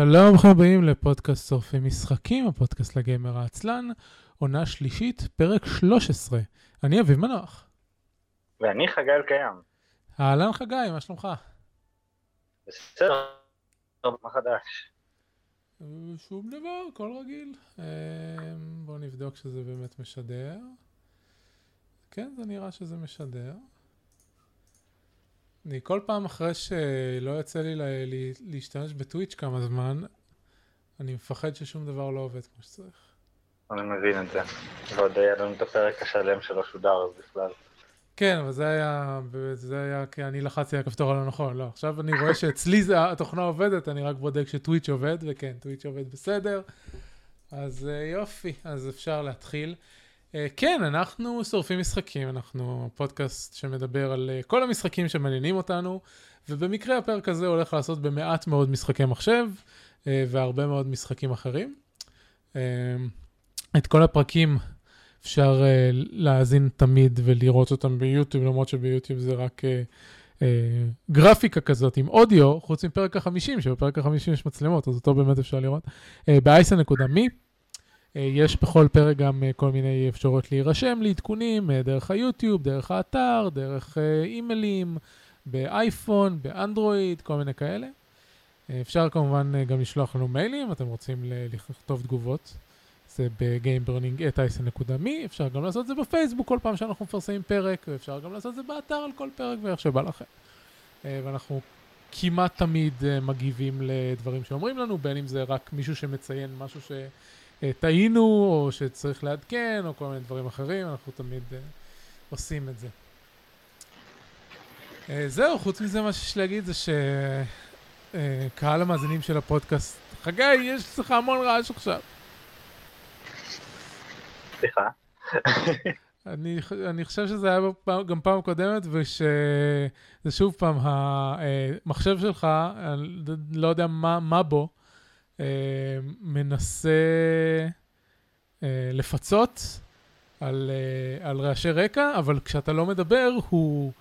שלום, ברוכים הבאים לפודקאסט שורפי משחקים, הפודקאסט לגיימר העצלן, עונה שלישית, פרק 13. אני אביב מנוח. ואני חגי אלקיים. אהלן חגי, מה שלומך? בסדר, מה חדש? שום דבר, הכל רגיל. אה, בואו נבדוק שזה באמת משדר. כן, זה נראה שזה משדר. אני כל פעם אחרי שלא יוצא לי לה, לי להשתמש בטוויץ' כמה זמן, אני מפחד ששום דבר לא עובד כמו שצריך. אני מבין את זה. ועוד היה לנו את הפרק השלם שלא שודר אז בכלל. כן, אבל זה היה, זה היה כי אני לחצתי על הכפתור הלא נכון. לא, עכשיו אני רואה שאצלי זה, התוכנה עובדת, אני רק בודק שטוויץ' עובד, וכן, טוויץ' עובד בסדר. אז אה, יופי, אז אפשר להתחיל. אה, כן, אנחנו שורפים משחקים, אנחנו פודקאסט שמדבר על אה, כל המשחקים שמעניינים אותנו, ובמקרה הפרק הזה הולך לעשות במעט מאוד משחקי מחשב, והרבה מאוד משחקים אחרים. את כל הפרקים אפשר להאזין תמיד ולראות אותם ביוטיוב, למרות שביוטיוב זה רק גרפיקה כזאת עם אודיו, חוץ מפרק החמישים, שבפרק החמישים יש מצלמות, אז אותו באמת אפשר לראות. Uh, יש בכל פרק גם uh, כל מיני אפשרויות להירשם לעדכונים, uh, דרך היוטיוב, דרך האתר, דרך אימיילים, באייפון, באנדרואיד, כל מיני כאלה. אפשר כמובן גם לשלוח לנו מיילים, אם אתם רוצים לכתוב תגובות. זה אייסן.מי, אפשר גם לעשות זה בפייסבוק כל פעם שאנחנו מפרסמים פרק, ואפשר גם לעשות זה באתר על כל פרק ואיך שבא לכם. אה, ואנחנו כמעט תמיד אה, מגיבים לדברים שאומרים לנו, בין אם זה רק מישהו שמציין משהו שטעינו, או שצריך לעדכן, או כל מיני דברים אחרים, אנחנו תמיד אה, עושים את זה. זהו, חוץ מזה מה שיש להגיד זה שקהל המאזינים של הפודקאסט, חגי, יש לך המון רעש עכשיו. סליחה. אני, אני חושב שזה היה גם פעם קודמת, ושזה שוב פעם, המחשב שלך, אני לא יודע מה, מה בו, אה, מנסה אה, לפצות על, אה, על רעשי רקע, אבל כשאתה לא מדבר, הוא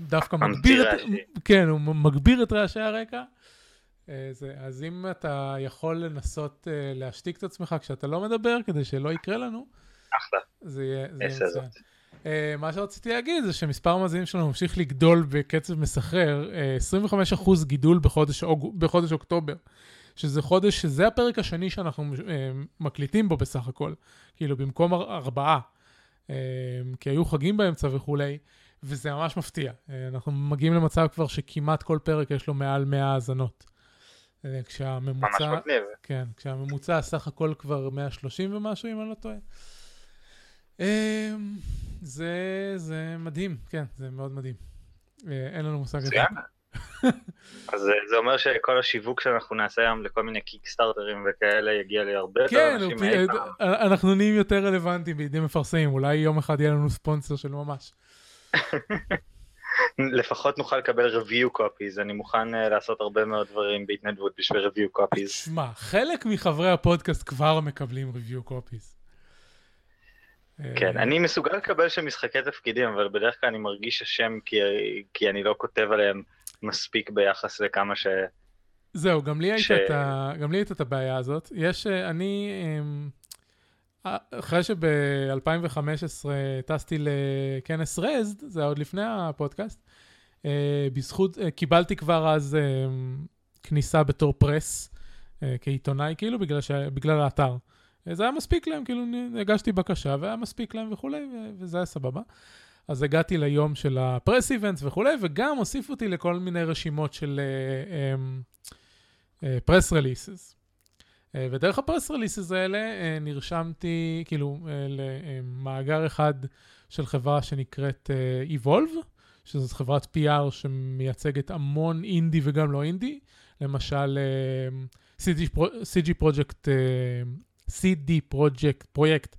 דווקא מגביר את, כן, הוא מגביר את רעשי הרקע. זה, אז אם אתה יכול לנסות להשתיק את עצמך כשאתה לא מדבר, כדי שלא יקרה לנו, אחלה. זה יהיה מצוין. Uh, מה שרציתי להגיד זה שמספר המאזינים שלנו ממשיך לגדול בקצב מסחרר, uh, אה, 25% גידול בחודש. בחודש אוקטובר, שזה חודש, שזה הפרק השני שאנחנו uh, מקליטים בו בסך הכל, כאילו במקום ארבעה, uh, כי היו חגים באמצע וכולי, וזה ממש מפתיע. Uh, אנחנו מגיעים למצב כבר שכמעט כל פרק יש לו מעל 100 האזנות. כשהממוצע, ממש מגניב. כן, כשהממוצע סך הכל כבר 130 ומשהו, אם אני לא טועה. זה, זה מדהים, כן, זה מאוד מדהים. אה, אין לנו מושג. מצוין. אז אה, זה אומר שכל השיווק שאנחנו נעשה היום לכל מיני קיקסטארטרים וכאלה יגיע להרבה יותר כן, אנשים מאי פעם. אנחנו נהיים יותר רלוונטיים בידי מפרסמים, אולי יום אחד יהיה לנו ספונסר של ממש. לפחות נוכל לקבל review copies, אני מוכן uh, לעשות הרבה מאוד דברים בהתנדבות בשביל review copies. שמע, חלק מחברי הפודקאסט כבר מקבלים review copies. כן, אה, אני מסוגל לקבל שם משחקי תפקידים, אבל בדרך כלל אני מרגיש אשם כי, כי אני לא כותב עליהם מספיק ביחס לכמה ש... זהו, גם לי, ש... הייתה, את גם לי הייתה את הבעיה הזאת. יש, אה, אני, אמ, אחרי שב-2015 טסתי לכנס רזד, זה היה עוד לפני הפודקאסט, אה, בזכות, קיבלתי כבר אז כניסה בתור פרס, כעיתונאי, כאילו, בגלל, ש... בגלל האתר. זה היה מספיק להם, כאילו הגשתי בקשה והיה מספיק להם וכולי, וזה היה סבבה. אז הגעתי ליום של הפרס איבנטס וכולי, וגם הוסיפו אותי לכל מיני רשימות של פרס uh, רליסס. Uh, uh, ודרך הפרס רליסס האלה uh, נרשמתי, כאילו, uh, למאגר אחד של חברה שנקראת uh, Evolve, שזאת חברת PR שמייצגת המון אינדי וגם לא אינדי. למשל, uh, CG, CG Project uh, CD Projekt, Projekt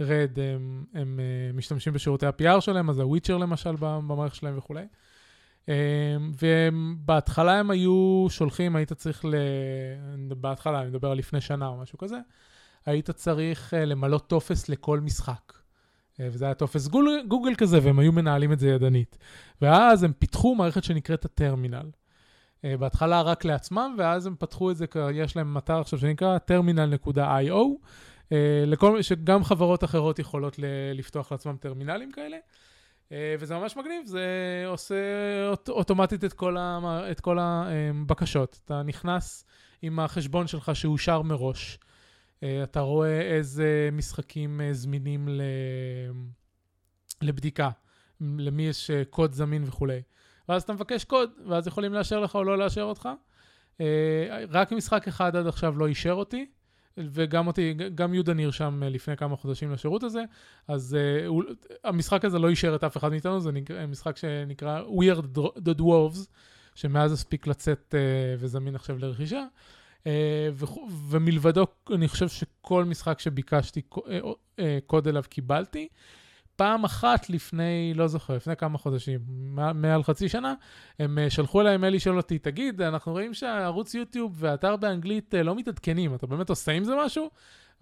Red, הם, הם uh, משתמשים בשירותי ה-PR שלהם, אז הוויצ'ר למשל במערכת שלהם וכולי. Um, ובהתחלה הם היו שולחים, היית צריך, ל... בהתחלה, אני מדבר על לפני שנה או משהו כזה, היית צריך uh, למלא טופס לכל משחק. Uh, וזה היה טופס גוגל, גוגל כזה, והם היו מנהלים את זה ידנית. ואז הם פיתחו מערכת שנקראת הטרמינל. בהתחלה רק לעצמם, ואז הם פתחו את זה, יש להם אתר עכשיו שנקרא terminal.io, לכל, שגם חברות אחרות יכולות לפתוח לעצמם טרמינלים כאלה. וזה ממש מגניב, זה עושה אוטומטית את כל, ה, את כל הבקשות. אתה נכנס עם החשבון שלך שאושר מראש. אתה רואה איזה משחקים זמינים לבדיקה, למי יש קוד זמין וכולי. ואז אתה מבקש קוד, ואז יכולים לאשר לך או לא לאשר אותך. רק משחק אחד עד עכשיו לא אישר אותי, וגם אותי, גם יהודה נרשם לפני כמה חודשים לשירות הזה, אז uh, הוא, המשחק הזה לא אישר את אף אחד מאיתנו, זה נקרא, משחק שנקרא Weird the Dwarves, שמאז הספיק לצאת uh, וזמין עכשיו לרכישה. Uh, ו, ומלבדו, אני חושב שכל משחק שביקשתי uh, uh, קוד אליו קיבלתי. פעם אחת לפני, לא זוכר, לפני כמה חודשים, מעל חצי שנה, הם אה, שלחו אליי מייל לשאול אותי, תגיד, אנחנו רואים שהערוץ יוטיוב והאתר באנגלית אה, לא מתעדכנים, אתה באמת עושה עם זה משהו?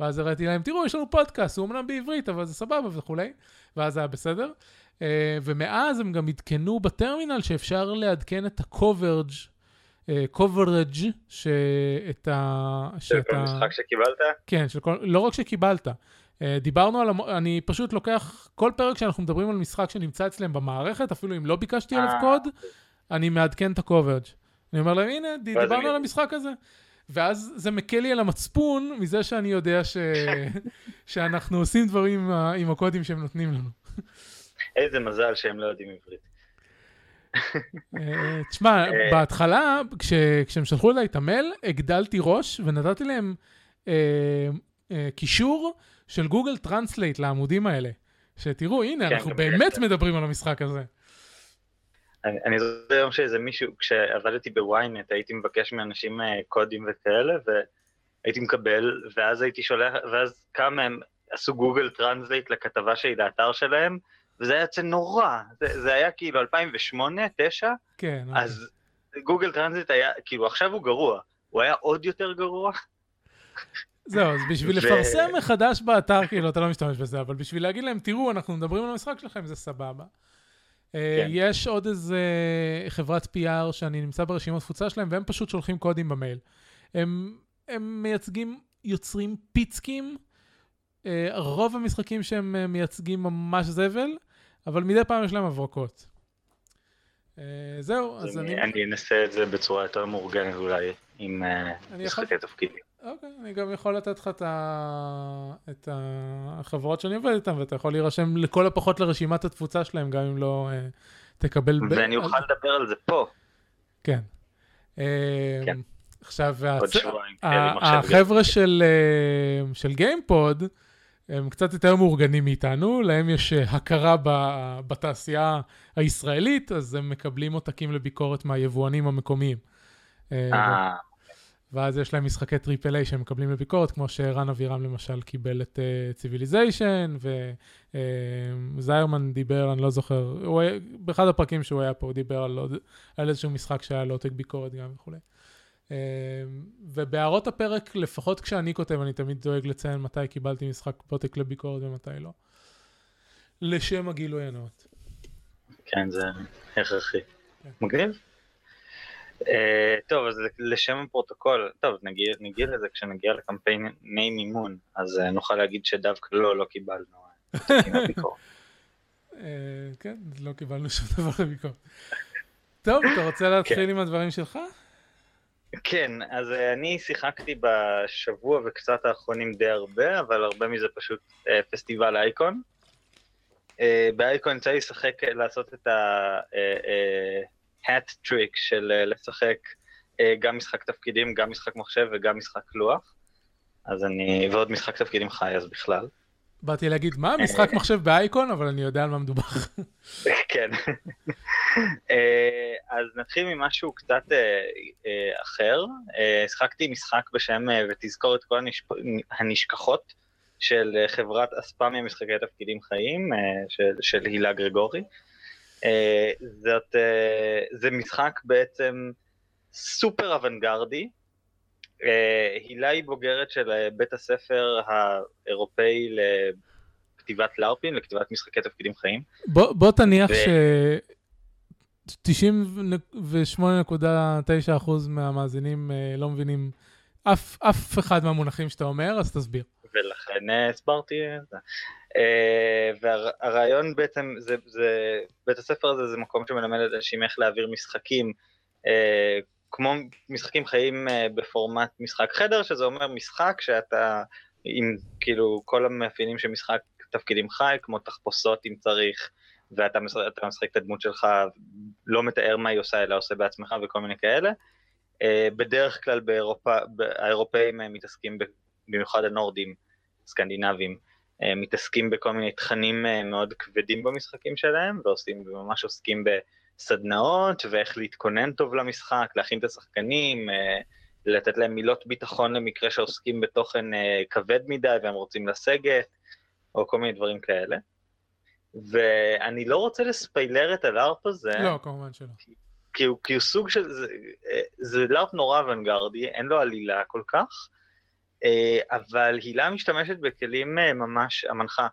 ואז הראיתי להם, תראו, יש לנו פודקאסט, הוא אמנם בעברית, אבל זה סבבה וכולי, ואז זה היה בסדר. אה, ומאז הם גם עדכנו בטרמינל שאפשר לעדכן את ה-coverage, coverage, שאת ה... של כל משחק שקיבלת? כן, של כל... לא רק שקיבלת, דיברנו על, אני פשוט לוקח, כל פרק שאנחנו מדברים על משחק שנמצא אצלם במערכת, אפילו אם לא ביקשתי עליו אה. קוד, אני מעדכן את ה-coverage. אני אומר להם, הנה, דיברנו על המשחק הזה. ואז זה מקל לי על המצפון מזה שאני יודע ש... שאנחנו עושים דברים עם, עם הקודים שהם נותנים לנו. איזה מזל שהם לא יודעים עברית. אה, תשמע, בהתחלה, כש... כשהם שלחו אליי את המייל, הגדלתי ראש ונתתי להם אה, אה, קישור של Google Translate לעמודים האלה. שתראו, הנה, כן, אנחנו באמת כן. מדברים על המשחק הזה. אני, אני זוכר היום שאיזה מישהו, כשעבדתי בוויינט, הייתי מבקש מאנשים אה, קודים וכאלה, והייתי מקבל, ואז הייתי שולח, ואז כמה מהם עשו Google Translate לכתבה שהיא לאתר שלהם, וזה היה יוצא נורא, זה, זה היה כאילו 2008, 2009, כן. אז אוקיי. Google Translate היה, כאילו עכשיו הוא גרוע, הוא היה עוד יותר גרוע. זהו, אז בשביל לפרסם מחדש באתר, כאילו, אתה לא משתמש בזה, אבל בשביל להגיד להם, תראו, אנחנו מדברים על המשחק שלכם, זה סבבה. אה, כן. יש עוד איזה חברת PR שאני נמצא ברשימת תפוצה שלהם, והם פשוט שולחים קודים במייל. הם, הם מייצגים יוצרים פיצקים, אה, רוב המשחקים שהם אה, מייצגים ממש זבל, אבל מדי פעם יש להם הברקות. זהו, אז אני... אני אנסה את זה בצורה יותר מאורגנת אולי, עם משחקי תפקידים. אוקיי, אני גם יכול לתת לך את, ה... את החברות שאני עובד איתן, ואתה יכול להירשם לכל הפחות לרשימת התפוצה שלהם, גם אם לא uh, תקבל... ואני ב... אוכל לדבר על זה פה. כן. אה, כן. עכשיו, הצ... החבר'ה של, uh, של GamePod, הם קצת יותר מאורגנים מאיתנו, להם יש הכרה ב... בתעשייה הישראלית, אז הם מקבלים עותקים לביקורת מהיבואנים המקומיים. אה, ואז יש להם משחקי triple A שהם מקבלים לביקורת, כמו שרן אבירם למשל קיבל את Civilization, uh, וזיירמן uh, דיבר, אני לא זוכר, היה, באחד הפרקים שהוא היה פה, הוא דיבר על, עוד, על איזשהו משחק שהיה לו עותק ביקורת גם וכולי. Uh, ובהערות הפרק, לפחות כשאני כותב, אני תמיד דואג לציין מתי קיבלתי משחק עותק לביקורת ומתי לא. לשם הגילוי הנאות. כן, זה הכרחי. כן. מגניב. אה, טוב, אז לשם הפרוטוקול, טוב, נגיע, נגיע לזה כשנגיע לקמפייני מימון, אז uh, נוכל להגיד שדווקא לא, לא קיבלנו אה, כן, לא קיבלנו שום דבר לביקורת. טוב, אתה רוצה להתחיל כן. עם הדברים שלך? כן, אז אני שיחקתי בשבוע וקצת האחרונים די הרבה, אבל הרבה מזה פשוט פסטיבל אייקון. באייקון יצא לי לשחק, לעשות את ה... האט טריק של אה, לשחק אה, גם משחק תפקידים, גם משחק מחשב וגם משחק לוח. אז אני, ועוד משחק תפקידים חי אז בכלל. באתי להגיד, מה, משחק מחשב באייקון, אבל אני יודע על מה מדובר. כן. אז נתחיל ממשהו קצת אחר. שחקתי משחק בשם ותזכור את כל הנשכחות של חברת אספמיה משחקי תפקידים חיים, של הילה גרגורי. אה, זאת, אה, זה משחק בעצם סופר אוונגרדי. אה, הילה היא בוגרת של בית הספר האירופאי לכתיבת לארפין, לכתיבת משחקי תפקידים חיים. בוא, בוא תניח ו... ש... 98.9% מהמאזינים לא מבינים אף, אף אחד מהמונחים שאתה אומר, אז תסביר. ולכן אה, הסברתי את זה. אה, והרעיון בעצם, זה, זה, בית הספר הזה זה מקום שמלמד אנשים איך להעביר משחקים, אה, כמו משחקים חיים בפורמט משחק חדר, שזה אומר משחק שאתה עם כאילו כל המאפיינים של משחק תפקידים חי, כמו תחפושות אם צריך, ואתה משחק, משחק את הדמות שלך, לא מתאר מה היא עושה, אלא עושה בעצמך וכל מיני כאלה. בדרך כלל באירופה, האירופאים מתעסקים במיוחד הנורדים, סקנדינבים, אה, מתעסקים בכל מיני תכנים אה, מאוד כבדים במשחקים שלהם, ועושים, וממש עוסקים בסדנאות, ואיך להתכונן טוב למשחק, להכין את השחקנים, אה, לתת להם מילות ביטחון למקרה שעוסקים בתוכן כבד מדי והם רוצים לסגת, או כל מיני דברים כאלה. ואני לא רוצה לספיילר את הלארפ הזה. לא, כמובן שלא. כי הוא, כי הוא סוג של, זה, זה לארפ נורא אוונגרדי, אין לו עלילה כל כך, אבל הילה משתמשת בכלים אה, ממש, המנחה,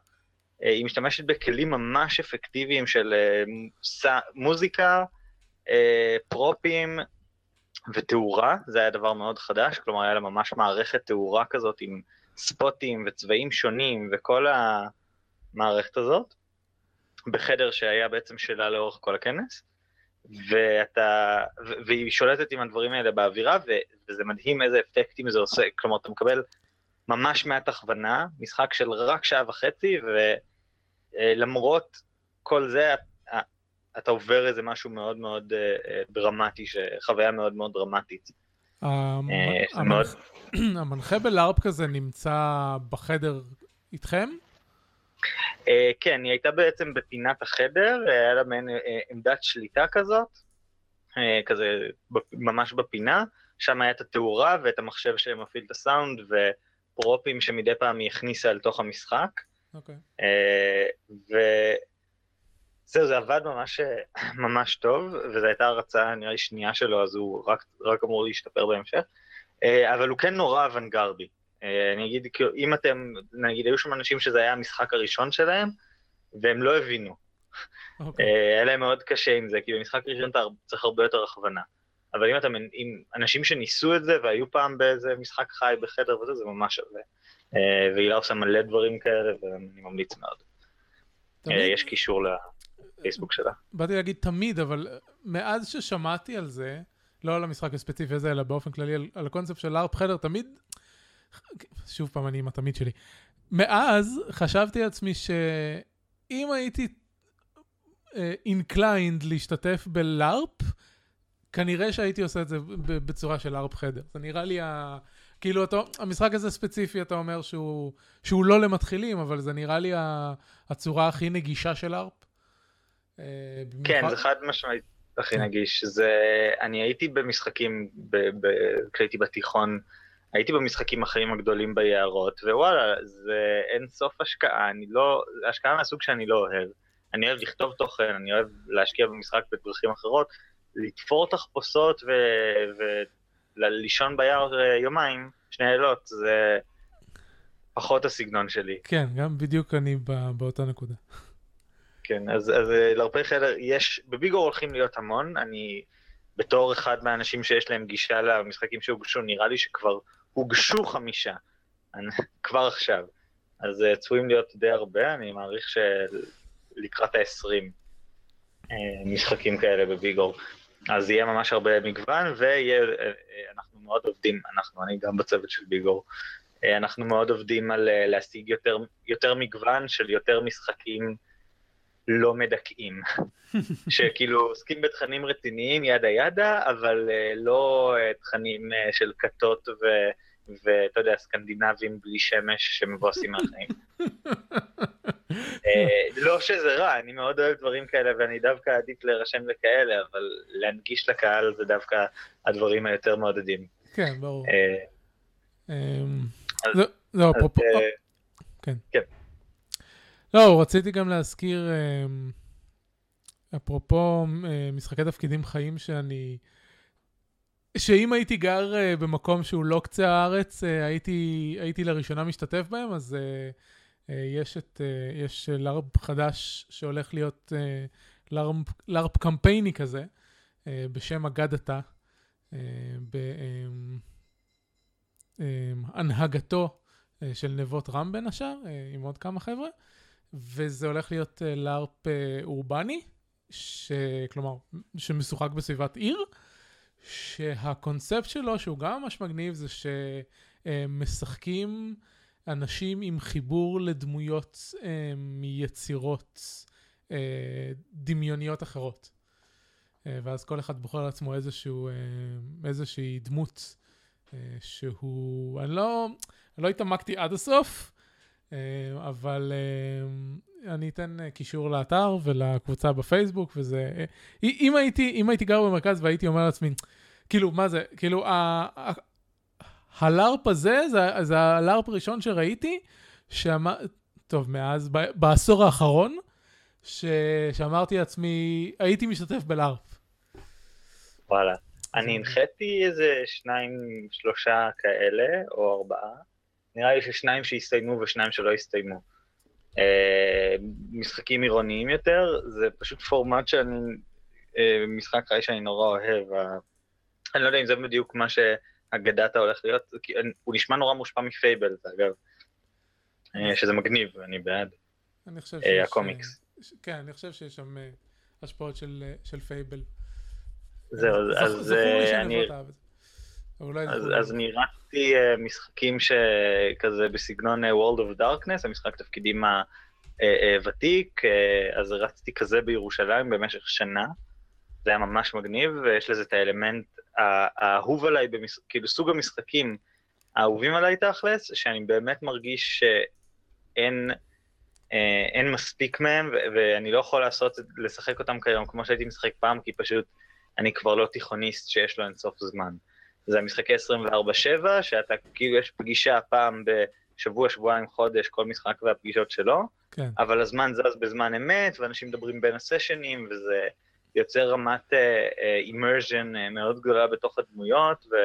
אה, היא משתמשת בכלים ממש אפקטיביים של מוזיקה, פרופים ותאורה, זה היה דבר מאוד חדש, כלומר היה לה ממש מערכת תאורה כזאת עם ספוטים וצבעים שונים וכל המערכת הזאת, בחדר שהיה בעצם שלה לאורך כל הכנס. ואתה, והיא שולטת עם הדברים האלה באווירה, ו, וזה מדהים איזה אפקטים זה עושה, כלומר אתה מקבל ממש מעט הכוונה, משחק של רק שעה וחצי, ולמרות כל זה אתה עובר איזה משהו מאוד מאוד אה, אה, דרמטי, חוויה מאוד מאוד דרמטית. אה, המנחה בלארפ כזה נמצא בחדר איתכם? Uh, כן, היא הייתה בעצם בפינת החדר, היה לה מעין uh, עמדת שליטה כזאת, כזה ממש בפינה, שם היה את התאורה ואת המחשב שמפעיל את הסאונד ופרופים שמדי פעם היא הכניסה אל תוך המשחק. אוקיי. Okay. וזהו, זה עבד ממש, ממש טוב, וזו הייתה הרצאה נראה לי שנייה שלו, אז הוא רק, רק אמור להשתפר בהמשך, אבל הוא כן נורא אוונגרדי. אה, אני אגיד, כאילו, אם אתם, נגיד, היו שם אנשים שזה היה המשחק הראשון שלהם, והם לא הבינו. Okay. אוקיי. אה, היה להם מאוד קשה עם זה, כי במשחק ראשון אתה צריך הרבה יותר הכוונה. אבל אם אתם עם אנשים שניסו את זה והיו פעם באיזה משחק חי בחדר וזה, זה ממש שווה. אה, והילה עושה מלא דברים כאלה, ואני ממליץ מאוד. תמיד... יש קישור לפייסבוק שלה. באתי להגיד תמיד, אבל מאז ששמעתי על זה, לא על המשחק הספציפי הזה, אלא באופן כללי על, על הקונספט של לארפ חדר, תמיד שוב פעם, אני עם התמיד שלי. מאז חשבתי לעצמי שאם הייתי inclined uh, להשתתף ב LARP, כנראה שהייתי עושה את זה בצורה של LARP חדר. זה נראה לי, ה... כאילו, אתה, המשחק הזה ספציפי, אתה אומר שהוא, שהוא לא למתחילים, אבל זה נראה לי הצורה הכי נגישה של LARP. Uh, כן, במיוחד... זה חד משמעית הכי נגיש. זה, אני הייתי במשחקים, כשהייתי בתיכון, הייתי במשחקים החיים הגדולים ביערות, ווואלה, זה אין סוף השקעה, אני לא, השקעה מהסוג שאני לא אוהב. אני אוהב לכתוב תוכן, אני אוהב להשקיע במשחק בדרכים אחרות, לתפור תחפושות ולישון ביער אה, יומיים, שני לילות, זה פחות הסגנון שלי. כן, גם בדיוק אני באותה נקודה. כן, אז, אז אה, להרבה חדר, יש, בביגור הולכים להיות המון, אני בתור אחד מהאנשים שיש להם גישה למשחקים שהוגשו, נראה לי שכבר הוגשו חמישה, כבר עכשיו. אז uh, צפויים להיות די הרבה, אני מעריך שלקראת ה-20 uh, משחקים כאלה בביגור. אז יהיה ממש הרבה מגוון, ואנחנו uh, מאוד עובדים, אנחנו, אני גם בצוות של ביגור, אנחנו מאוד עובדים על להשיג יותר, יותר מגוון של יותר משחקים לא מדכאים. שכאילו עוסקים בתכנים רציניים, ידה ידה, אבל uh, לא uh, תכנים uh, של כתות ו... ואתה יודע, סקנדינבים בלי שמש שמבואסים מהחיים. לא שזה רע, אני מאוד אוהב דברים כאלה ואני דווקא עדיף להירשם לכאלה, אבל להנגיש לקהל זה דווקא הדברים היותר מעודדים. כן, ברור. לא, אפרופו... כן. לא, רציתי גם להזכיר, אפרופו משחקי תפקידים חיים שאני... שאם הייתי גר uh, במקום שהוא לא קצה הארץ, uh, הייתי, הייתי לראשונה משתתף בהם, אז uh, יש, את, יש לארב חדש שהולך להיות uh, לארפ, קמפייני כזה, אה, בשם אגדתה, אה, בהנהגתו אה, של נבות רם בין השאר, אה, עם עוד כמה חבר'ה, וזה הולך להיות אה, לארפ אה, אורבני, ש... כלומר, שמשוחק בסביבת עיר, שהקונספט שלו, שהוא גם ממש מגניב, זה שמשחקים אנשים עם חיבור לדמויות אה, מיצירות אה, דמיוניות אחרות. אה, ואז כל אחד בוחר לעצמו איזשהו, איזושהי דמות שהוא, אני לא, אני לא התעמקתי עד הסוף, אבל אני אתן קישור לאתר ולקבוצה בפייסבוק, וזה... אם הייתי, אם הייתי גר במרכז והייתי אומר לעצמי, כאילו, מה זה, כאילו, הלארפ הזה, זה, זה הלארפ הראשון שראיתי, שאמר, טוב, מאז, בעשור האחרון, ש, שאמרתי לעצמי, הייתי משתתף בלארפ. וואלה. אני הנחיתי איזה שניים, שלושה כאלה, או ארבעה. נראה לי ששניים שהסתיימו ושניים שלא הסתיימו. אה, משחקים עירוניים יותר, זה פשוט פורמט שאני, אה, משחק חי שאני נורא אוהב. אני לא יודע אם זה בדיוק מה שאגדת הולך להיות, הוא נשמע נורא מושפע מפייבל, אגב. אה, שזה מגניב, אני בעד. אני חושב שיש... הקומיקס. כן, אני חושב שיש שם השפעות של פייבל. זהו, אז אני... אז אני רצתי משחקים שכזה בסגנון World of Darkness, המשחק תפקידים הוותיק, אז רצתי כזה בירושלים במשך שנה, זה היה ממש מגניב, ויש לזה את האלמנט האהוב עליי, במש... כאילו סוג המשחקים האהובים עליי תכלס, שאני באמת מרגיש שאין אין מספיק מהם, ואני לא יכול לעשות, לשחק אותם כיום כמו שהייתי משחק פעם, כי פשוט אני כבר לא תיכוניסט שיש לו אינסוף זמן. זה המשחקי 24-7, שאתה, כאילו יש פגישה פעם בשבוע, שבועיים, חודש, כל משחק והפגישות שלו, כן. אבל הזמן זז בזמן אמת, ואנשים מדברים בין הסשנים, וזה יוצר רמת אימרז'ן uh, uh, מאוד גדולה בתוך הדמויות, ו,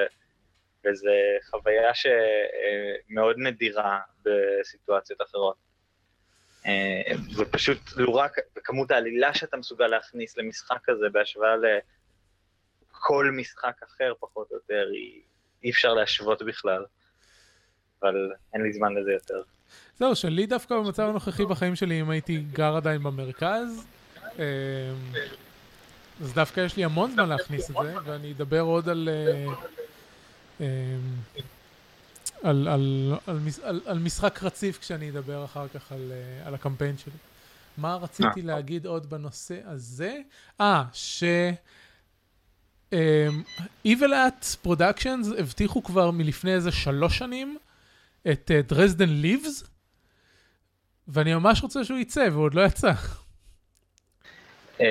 וזו חוויה שמאוד uh, נדירה בסיטואציות אחרות. Uh, ופשוט, לא רק כמות העלילה שאתה מסוגל להכניס למשחק הזה בהשוואה ל... כל משחק אחר פחות או יותר, היא, אי אפשר להשוות בכלל. אבל אין לי זמן לזה יותר. זהו, שלי דווקא במצב הנוכחי בחיים שלי, אם הייתי גר עדיין במרכז, אמ, אז דווקא יש לי המון זמן להכניס את זה, ואני אדבר עוד על... אה, אמ, על, על, על, על, על משחק רציף כשאני אדבר אחר כך על, אה, על הקמפיין שלי. מה רציתי אה. להגיד עוד בנושא הזה? אה, ש... Evil At Productions הבטיחו כבר מלפני איזה שלוש שנים את דרזדן uh, ליבס, ואני ממש רוצה שהוא יצא, והוא עוד לא יצא. Uh,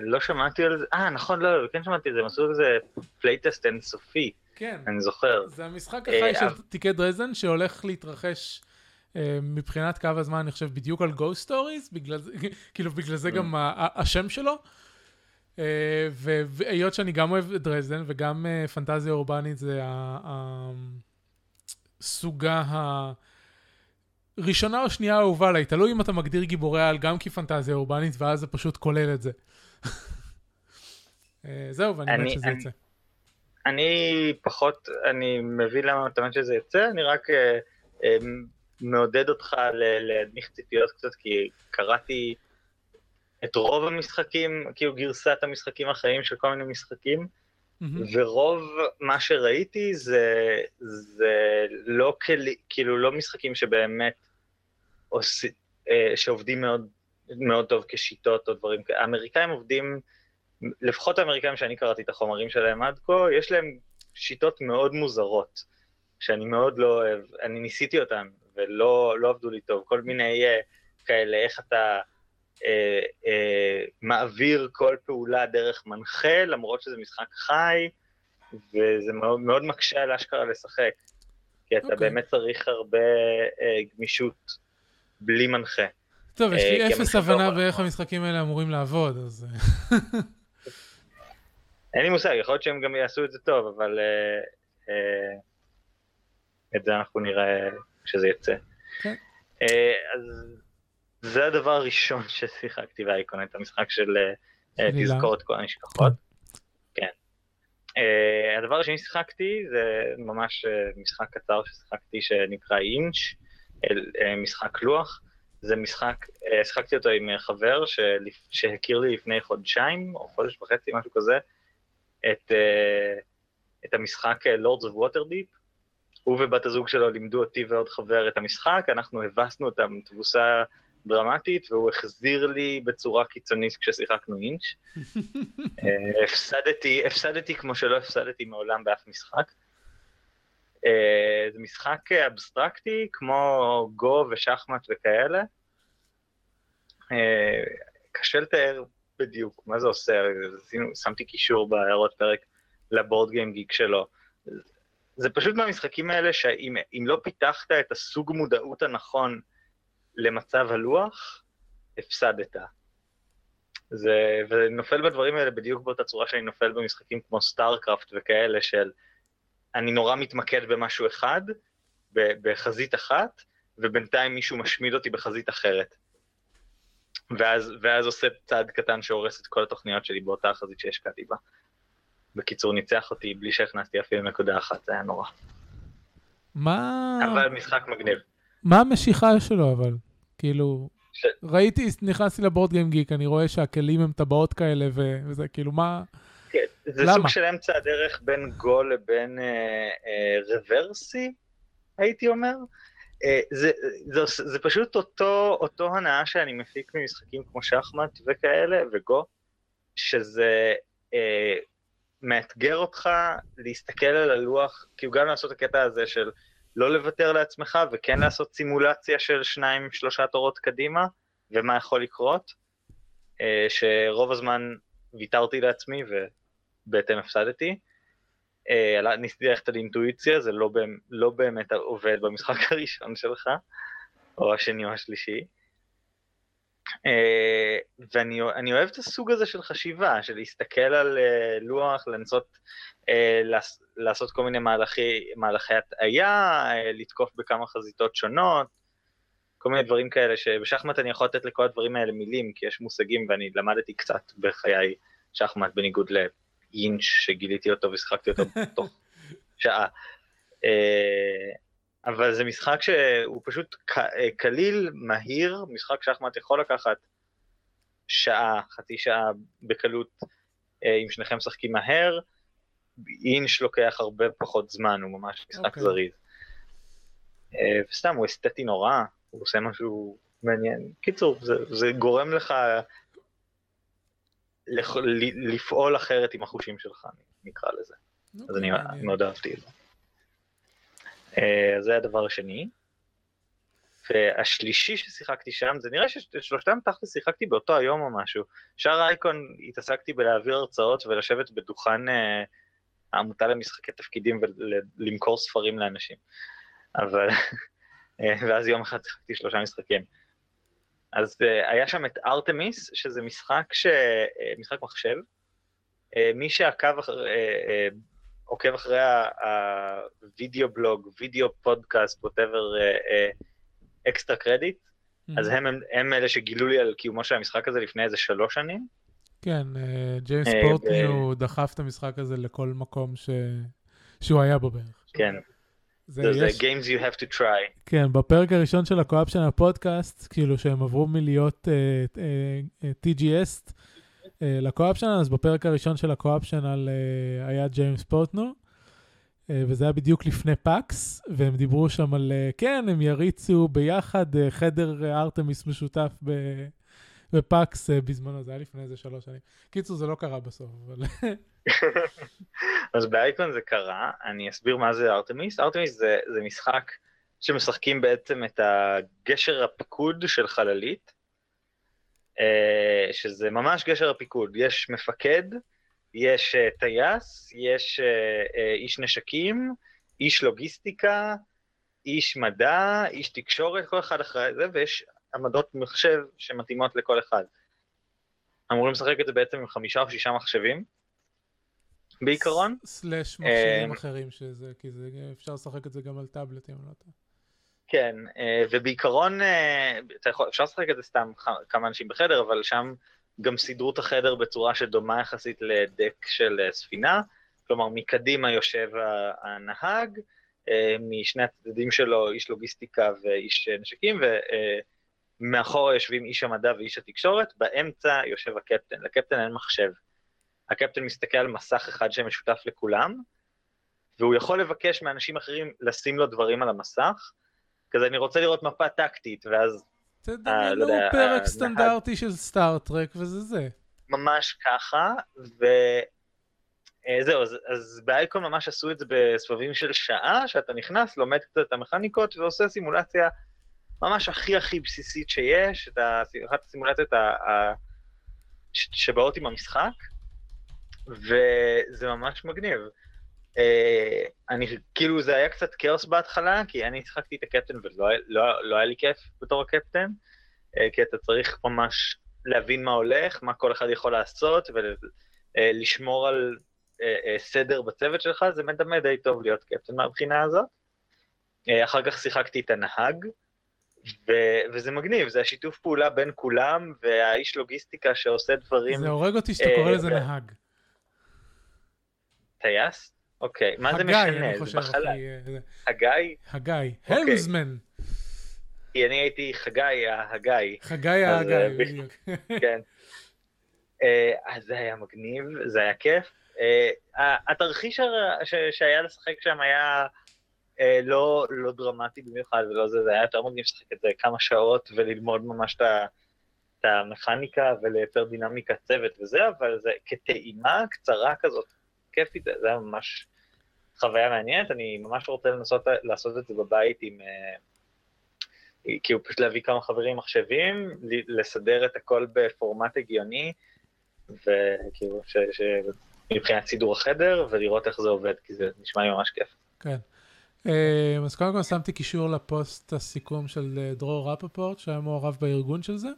לא שמעתי על זה, אה נכון, לא, כן שמעתי על זה, הם עשו איזה playtest אינסופי. כן. אני זוכר. זה המשחק החי uh, של תיקי דרזדן שהולך להתרחש uh, מבחינת קו הזמן, אני חושב, בדיוק על Ghost Stories, כאילו בגלל זה גם השם שלו. אה, והיות שאני גם אוהב את דרזדן וגם אה, פנטזיה אורבנית זה הסוגה הראשונה או שנייה האהובה עליי, תלוי אם אתה מגדיר גיבורי על גם כפנטזיה אורבנית ואז זה פשוט כולל את זה. אה, זהו, ואני מת שזה יצא. אני פחות, אני מבין למה אתה אומר שזה יצא, אני רק מעודד אותך להנמיך ציפיות קצת, כי קראתי את רוב המשחקים, כאילו גרסת המשחקים החיים של כל מיני משחקים, mm-hmm. ורוב מה שראיתי זה, זה לא כלי, כאילו לא משחקים שבאמת עוש, אה, שעובדים מאוד, מאוד טוב כשיטות או דברים כאלה. האמריקאים עובדים, לפחות האמריקאים שאני קראתי את החומרים שלהם עד כה, יש להם שיטות מאוד מוזרות, שאני מאוד לא אוהב, אני ניסיתי אותן ולא לא עבדו לי טוב, כל מיני uh, כאלה, איך אתה... אה, אה, מעביר כל פעולה דרך מנחה, למרות שזה משחק חי, וזה מאוד, מאוד מקשה על אשכרה לשחק, כי אתה okay. אוקיי. באמת צריך הרבה אה, גמישות בלי מנחה. טוב, יש לי אה, אפס הבנה באיך המשחקים האלה אמורים לעבוד, אז... אין לי מושג, יכול להיות שהם גם יעשו את זה טוב, אבל אה, אה, את זה אנחנו נראה כשזה יצא. Okay. כן. אה, אז זה הדבר הראשון ששיחקתי באייקון, את המשחק של אה, הילה. תזכור את כל הנשכחות. כן. אה, הדבר השני ששיחקתי זה ממש אה, משחק קצר ששיחקתי שנקרא אינץ', אה, משחק לוח. זה משחק, אה, שיחקתי אותו עם אה, חבר שהכיר לי לפני חודשיים או חודש וחצי, משהו כזה, את, אה, את המשחק אה, Lords of Waterdeep. הוא ובת הזוג שלו לימדו אותי ועוד חבר את המשחק, אנחנו הבסנו אותם תבוסה דרמטית, והוא החזיר לי בצורה קיצונית כששיחקנו אינץ'. אה, הפסדתי, הפסדתי כמו שלא הפסדתי מעולם באף משחק. אה, זה משחק אבסטרקטי כמו גו ושחמט וכאלה. אה, קשה לתאר בדיוק מה זה עושה, שמתי קישור בהערות פרק ל BoardGameGeek שלו. זה פשוט מהמשחקים האלה שאם אם לא פיתחת את הסוג מודעות הנכון למצב הלוח, הפסדת. זה, ונופל בדברים האלה בדיוק באותה צורה שאני נופל במשחקים כמו StarCraft וכאלה של אני נורא מתמקד במשהו אחד, בחזית אחת, ובינתיים מישהו משמיד אותי בחזית אחרת. ואז, ואז עושה צעד קטן שהורס את כל התוכניות שלי באותה חזית שהשקעתי בה. בקיצור, ניצח אותי בלי שהכנסתי אפילו נקודה אחת, זה היה נורא. מה... אבל משחק מגניב. מה המשיכה שלו אבל? כאילו, ש- ראיתי, נכנסתי לבורד גיים גיק, אני רואה שהכלים הם טבעות כאלה ו- וזה, כאילו, מה... כן, זה למה? סוג של אמצע הדרך בין גו לבין אה, אה, רוורסי, הייתי אומר. אה, זה, זה, זה פשוט אותו, אותו הנאה שאני מפיק ממשחקים כמו שחמט וכאלה, וגו, שזה אה, מאתגר אותך להסתכל על הלוח, כאילו גם לעשות את הקטע הזה של לא לוותר לעצמך, וכן לעשות סימולציה של שניים, שלושה תורות קדימה, ומה יכול לקרות, אה, שרוב הזמן ויתרתי לעצמי ובהתאם הפסדתי. אה, ניסיתי ללכת על אינטואיציה, זה לא, באמת- לא עובד במשחק הראשון שלך, או השני או השלישי. אה, ואני אני אוהב את הסוג הזה של חשיבה, של להסתכל על אה, לוח, לנסות אה, לעשות כל מיני מהלכי, מהלכי הטעיה, לתקוף בכמה חזיתות שונות, כל מיני דברים כאלה שבשחמט אני יכול לתת לכל הדברים האלה מילים, כי יש מושגים ואני למדתי קצת בחיי שחמט, בניגוד לאינץ' שגיליתי אותו ושיחקתי אותו תוך שעה. אה, אבל זה משחק שהוא פשוט אה, קליל, מהיר, משחק שחמט יכול לקחת שעה, חצי שעה בקלות, אה, אם שניכם משחקים מהר, אינש לוקח הרבה פחות זמן, הוא ממש משחק אוקיי. זריז. אה, וסתם, הוא אסתטי נורא, הוא עושה משהו מעניין. קיצור, זה, זה גורם לך לפעול אחרת עם החושים שלך, נקרא לזה. אז אני אוקיי. מאוד אהבתי את זה. אה, זה הדבר השני. והשלישי ששיחקתי שם, זה נראה ששלושתם תכל'ס שיחקתי באותו היום או משהו. שאר אייקון התעסקתי בלהעביר הרצאות ולשבת בדוכן אה, העמותה למשחקי תפקידים ולמכור ספרים לאנשים. אבל, אה, ואז יום אחד שיחקתי שלושה משחקים. אז היה שם את ארתמיס, שזה משחק, ש... משחק מחשב. מי שעקב אחר, עוקב אחרי הווידאו בלוג, וידאו פודקאסט, whatever, Extra Credits, אז. הם, הם, הם אלה שגילו לי על קיומו של המשחק הזה לפני איזה שלוש שנים. כן, אה, ג'יימס אה, פורטנו, הוא דחף את המשחק הזה לכל מקום ש... שהוא היה בו בערך. כן, זה יש, Games you have to try. כן, בפרק הראשון של ה Co-Optional פודקאסט, כאילו שהם עברו מלהיות אה, אה, אה, TGS אה, ל Co-Optional, אז בפרק הראשון של ה Co-Optional אה, היה ג'יימס פורטנו, אה, וזה היה בדיוק לפני PAX, והם דיברו שם על, אה, כן, הם יריצו ביחד אה, חדר ארתמיס משותף ב... אה, בזמנו, זה היה לפני איזה שלוש שנים. קיצור, זה לא קרה בסוף, אבל... אז באייקון זה קרה, אני אסביר מה זה ארתמיס. ארתמיס זה, זה משחק שמשחקים בעצם את הגשר הפיקוד של חללית, שזה ממש גשר הפיקוד. יש מפקד, יש אה, טייס, יש אה, אה, איש נשקים, איש לוגיסטיקה, איש מדע, איש תקשורת, כל אחד אחרי זה, ויש עמדות מחשב שמתאימות לכל אחד. אמורים לשחק את זה בעצם עם חמישה או שישה מחשבים, בעיקרון. סלאש מחשבים אה, אחרים שזה, כי זה, אפשר לשחק את זה גם על טאבלטים, אני לא יודע. כן, אה, ובעיקרון, אה, יכול, אפשר לשחק את זה סתם כמה אנשים בחדר, אבל שם גם סידרו את החדר בצורה שדומה יחסית לדק של אה, ספינה, כלומר מקדימה יושב הנהג, משני הצדדים שלו איש לוגיסטיקה ואיש נשקים, ומאחור יושבים איש המדע ואיש התקשורת, באמצע יושב הקפטן, לקפטן אין מחשב. הקפטן מסתכל על מסך אחד שמשותף לכולם, והוא יכול לבקש מאנשים אחרים לשים לו דברים על המסך, כזה אני רוצה לראות מפה טקטית, ואז... תדמיינו לא פרק סטנדרטי של סטארט-טרק וזה זה. ממש ככה, וזהו, אה, אז, אז באייקון ממש עשו את זה בסבבים של שעה, שאתה נכנס, לומד קצת את המכניקות ועושה סימולציה ממש הכי הכי בסיסית שיש, את אחת הסימולציות ה, ה, שבאות עם המשחק, וזה ממש מגניב. Uh, אני, כאילו זה היה קצת כאוס בהתחלה, כי אני שיחקתי את הקפטן ולא לא, לא היה לי כיף בתור הקפטן, uh, כי אתה צריך ממש להבין מה הולך, מה כל אחד יכול לעשות, ולשמור uh, על סדר בצוות שלך, זה מדמה די טוב להיות קפטן מהבחינה הזאת. אחר כך שיחקתי את הנהג, ו- וזה מגניב, זה השיתוף פעולה בין כולם, והאיש לוגיסטיקה שעושה דברים... זה הורג אותי שאתה קורא לזה נהג. טייס? אוקיי, מה זה משנה? הגיא, אני חושב, אחי. הגיא? הגיא, הלמזמן. כי אני הייתי חגי ההגיא. חגי אה, בדיוק. כן. אה, אז זה היה מגניב, זה היה כיף. אה, התרחיש שהיה לשחק שם היה לא, לא דרמטי במיוחד ולא זה, זה היה יותר מגניב לשחק את זה כמה שעות וללמוד ממש את המכניקה ולייצר דינמיקה צוות וזה, אבל זה כטעימה קצרה כזאת, כיפית, זה היה ממש חוויה מעניינת, אני ממש רוצה לנסות לעשות את זה בבית עם... אה, כאילו פשוט להביא כמה חברים מחשבים, לסדר את הכל בפורמט הגיוני, וכאילו, ש, ש, מבחינת סידור החדר, ולראות איך זה עובד, כי זה נשמע לי ממש כיף. כן. אה, אז קודם כל שמתי קישור לפוסט הסיכום של אה, דרור רפפורט, שהיה מעורב בארגון של זה.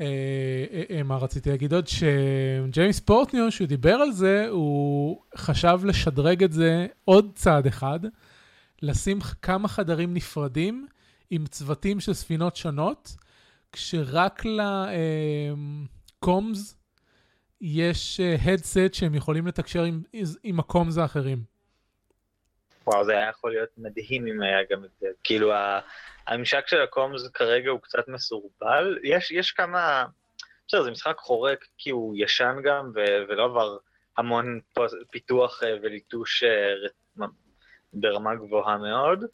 אה, אה, אה, מה רציתי להגיד עוד? שג'יימס פורטניו, שהוא דיבר על זה, הוא חשב לשדרג את זה עוד צעד אחד, לשים כמה חדרים נפרדים עם צוותים של ספינות שונות, כשרק לקומס יש הדסט שהם יכולים לתקשר עם, עם הקומס האחרים. וואו, זה היה יכול להיות מדהים אם היה גם את זה. כאילו, הממשק של הקומס כרגע הוא קצת מסורבל. יש, יש כמה... בסדר, זה משחק חורק כי הוא ישן גם, ו- ולא עבר המון פיתוח אה, וליטוש אה, ברמה גבוהה מאוד.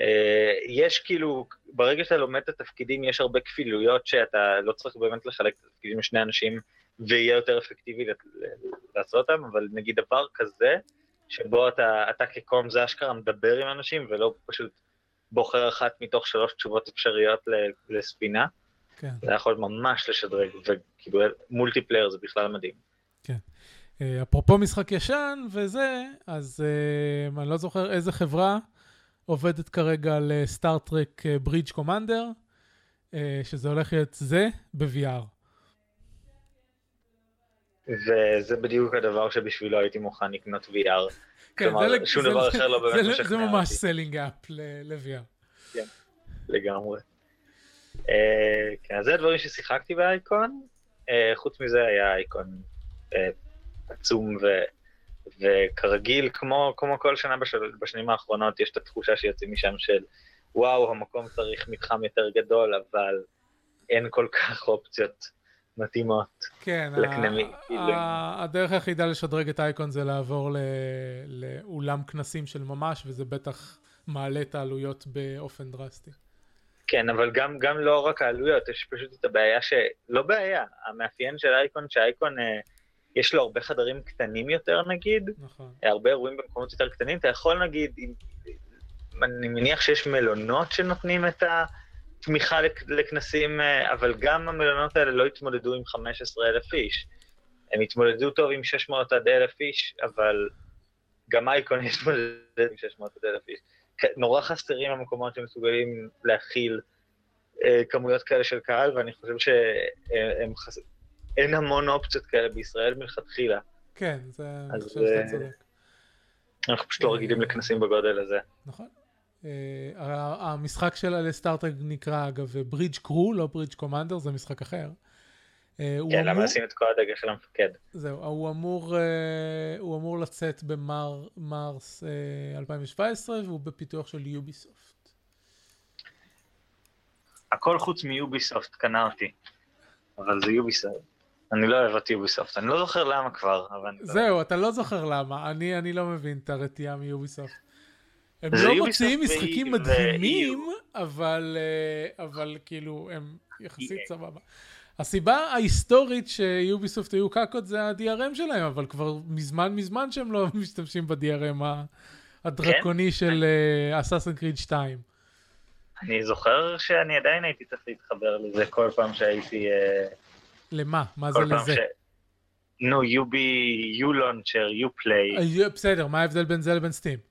אה, יש כאילו, ברגע שאתה לומד את התפקידים, יש הרבה כפילויות שאתה לא צריך באמת לחלק את התפקידים לשני אנשים, ויהיה יותר אפקטיבי לעשות אותם, אבל נגיד דבר כזה, שבו אתה, אתה כקום זה אשכרה מדבר עם אנשים, ולא פשוט בוחר אחת מתוך שלוש תשובות אפשריות לספינה. כן. זה יכול ממש לשדרג, וכאילו מולטיפלייר זה בכלל מדהים. כן. אה, אפרופו משחק ישן וזה, אז uh, אני לא זוכר איזה חברה עובדת כרגע על Star Trek Bridge Commander, שזה הולך להיות זה ב-VR. וזה בדיוק הדבר שבשבילו הייתי מוכן לקנות VR. כן, כלומר, זה, שום זה, דבר זה, אחר לא באמת משכנע אותי. זה ממש selling app ל-VR. כן, לגמרי. Uh, כן, אז זה הדברים ששיחקתי באייקון. Uh, חוץ מזה היה אייקון uh, עצום ו... וכרגיל, כמו, כמו כל שנה בשל, בשנים האחרונות, יש את התחושה שיוצאים משם של וואו, המקום צריך מתחם יותר גדול, אבל אין כל כך אופציות מתאימות כן, לקנמי. כאילו. הדרך היחידה לשדרג את אייקון זה לעבור לאולם כנסים של ממש, וזה בטח מעלה את העלויות באופן דרסטי. כן, אבל גם, גם לא רק העלויות, יש פשוט את הבעיה ש... לא בעיה, המאפיין של אייקון, שאייקון, אה, יש לו הרבה חדרים קטנים יותר נגיד, נכון. הרבה אירועים במקומות יותר קטנים, אתה יכול נגיד, אני מניח שיש מלונות שנותנים את ה... תמיכה לכנסים, אה, אבל גם המלונות האלה לא התמודדו עם 15,000 איש. הם התמודדו טוב עם 600 עד 1,000 איש, אבל גם אייקון התמודד עם 600 עד 1,000 איש. נורא חסרים המקומות שמסוגלים להכיל אה, כמויות כאלה של קהל, ואני חושב שאין חס... המון אופציות כאלה בישראל מלכתחילה. כן, זה... אני חושב שאתה צודק. אנחנו פשוט לא רגילים לכנסים בגודל הזה. נכון. המשחק שלה לסטארט-טרק נקרא אגב ברידג' קרו, לא ברידג' קומנדר, זה משחק אחר. כן, למה לשים את כל הדגל של המפקד? זהו, הוא אמור, הוא אמור לצאת במרס 2017 והוא בפיתוח של יוביסופט. הכל חוץ מיוביסופט קנה אותי, אבל זה יוביסופט. אני לא אוהב את יוביסופט, אני לא זוכר למה כבר, אבל... זהו, אתה לא זוכר למה, אני, אני לא מבין את הרתיעה מיוביסופט. הם לא מוציאים משחקים מדהימים, אבל, אבל כאילו, הם יחסית סבבה. הסיבה ההיסטורית שיוביסופט היו קקות זה ה-DRM שלהם, אבל כבר מזמן מזמן שהם לא משתמשים ב-DRM הדרקוני של אסאסן קריד 2. אני זוכר שאני עדיין הייתי צריך להתחבר לזה כל פעם שהייתי... למה? מה זה לזה? נו, יובי, יו-לונצ'ר, יו-פליי. בסדר, מה ההבדל בין זה לבין סטים?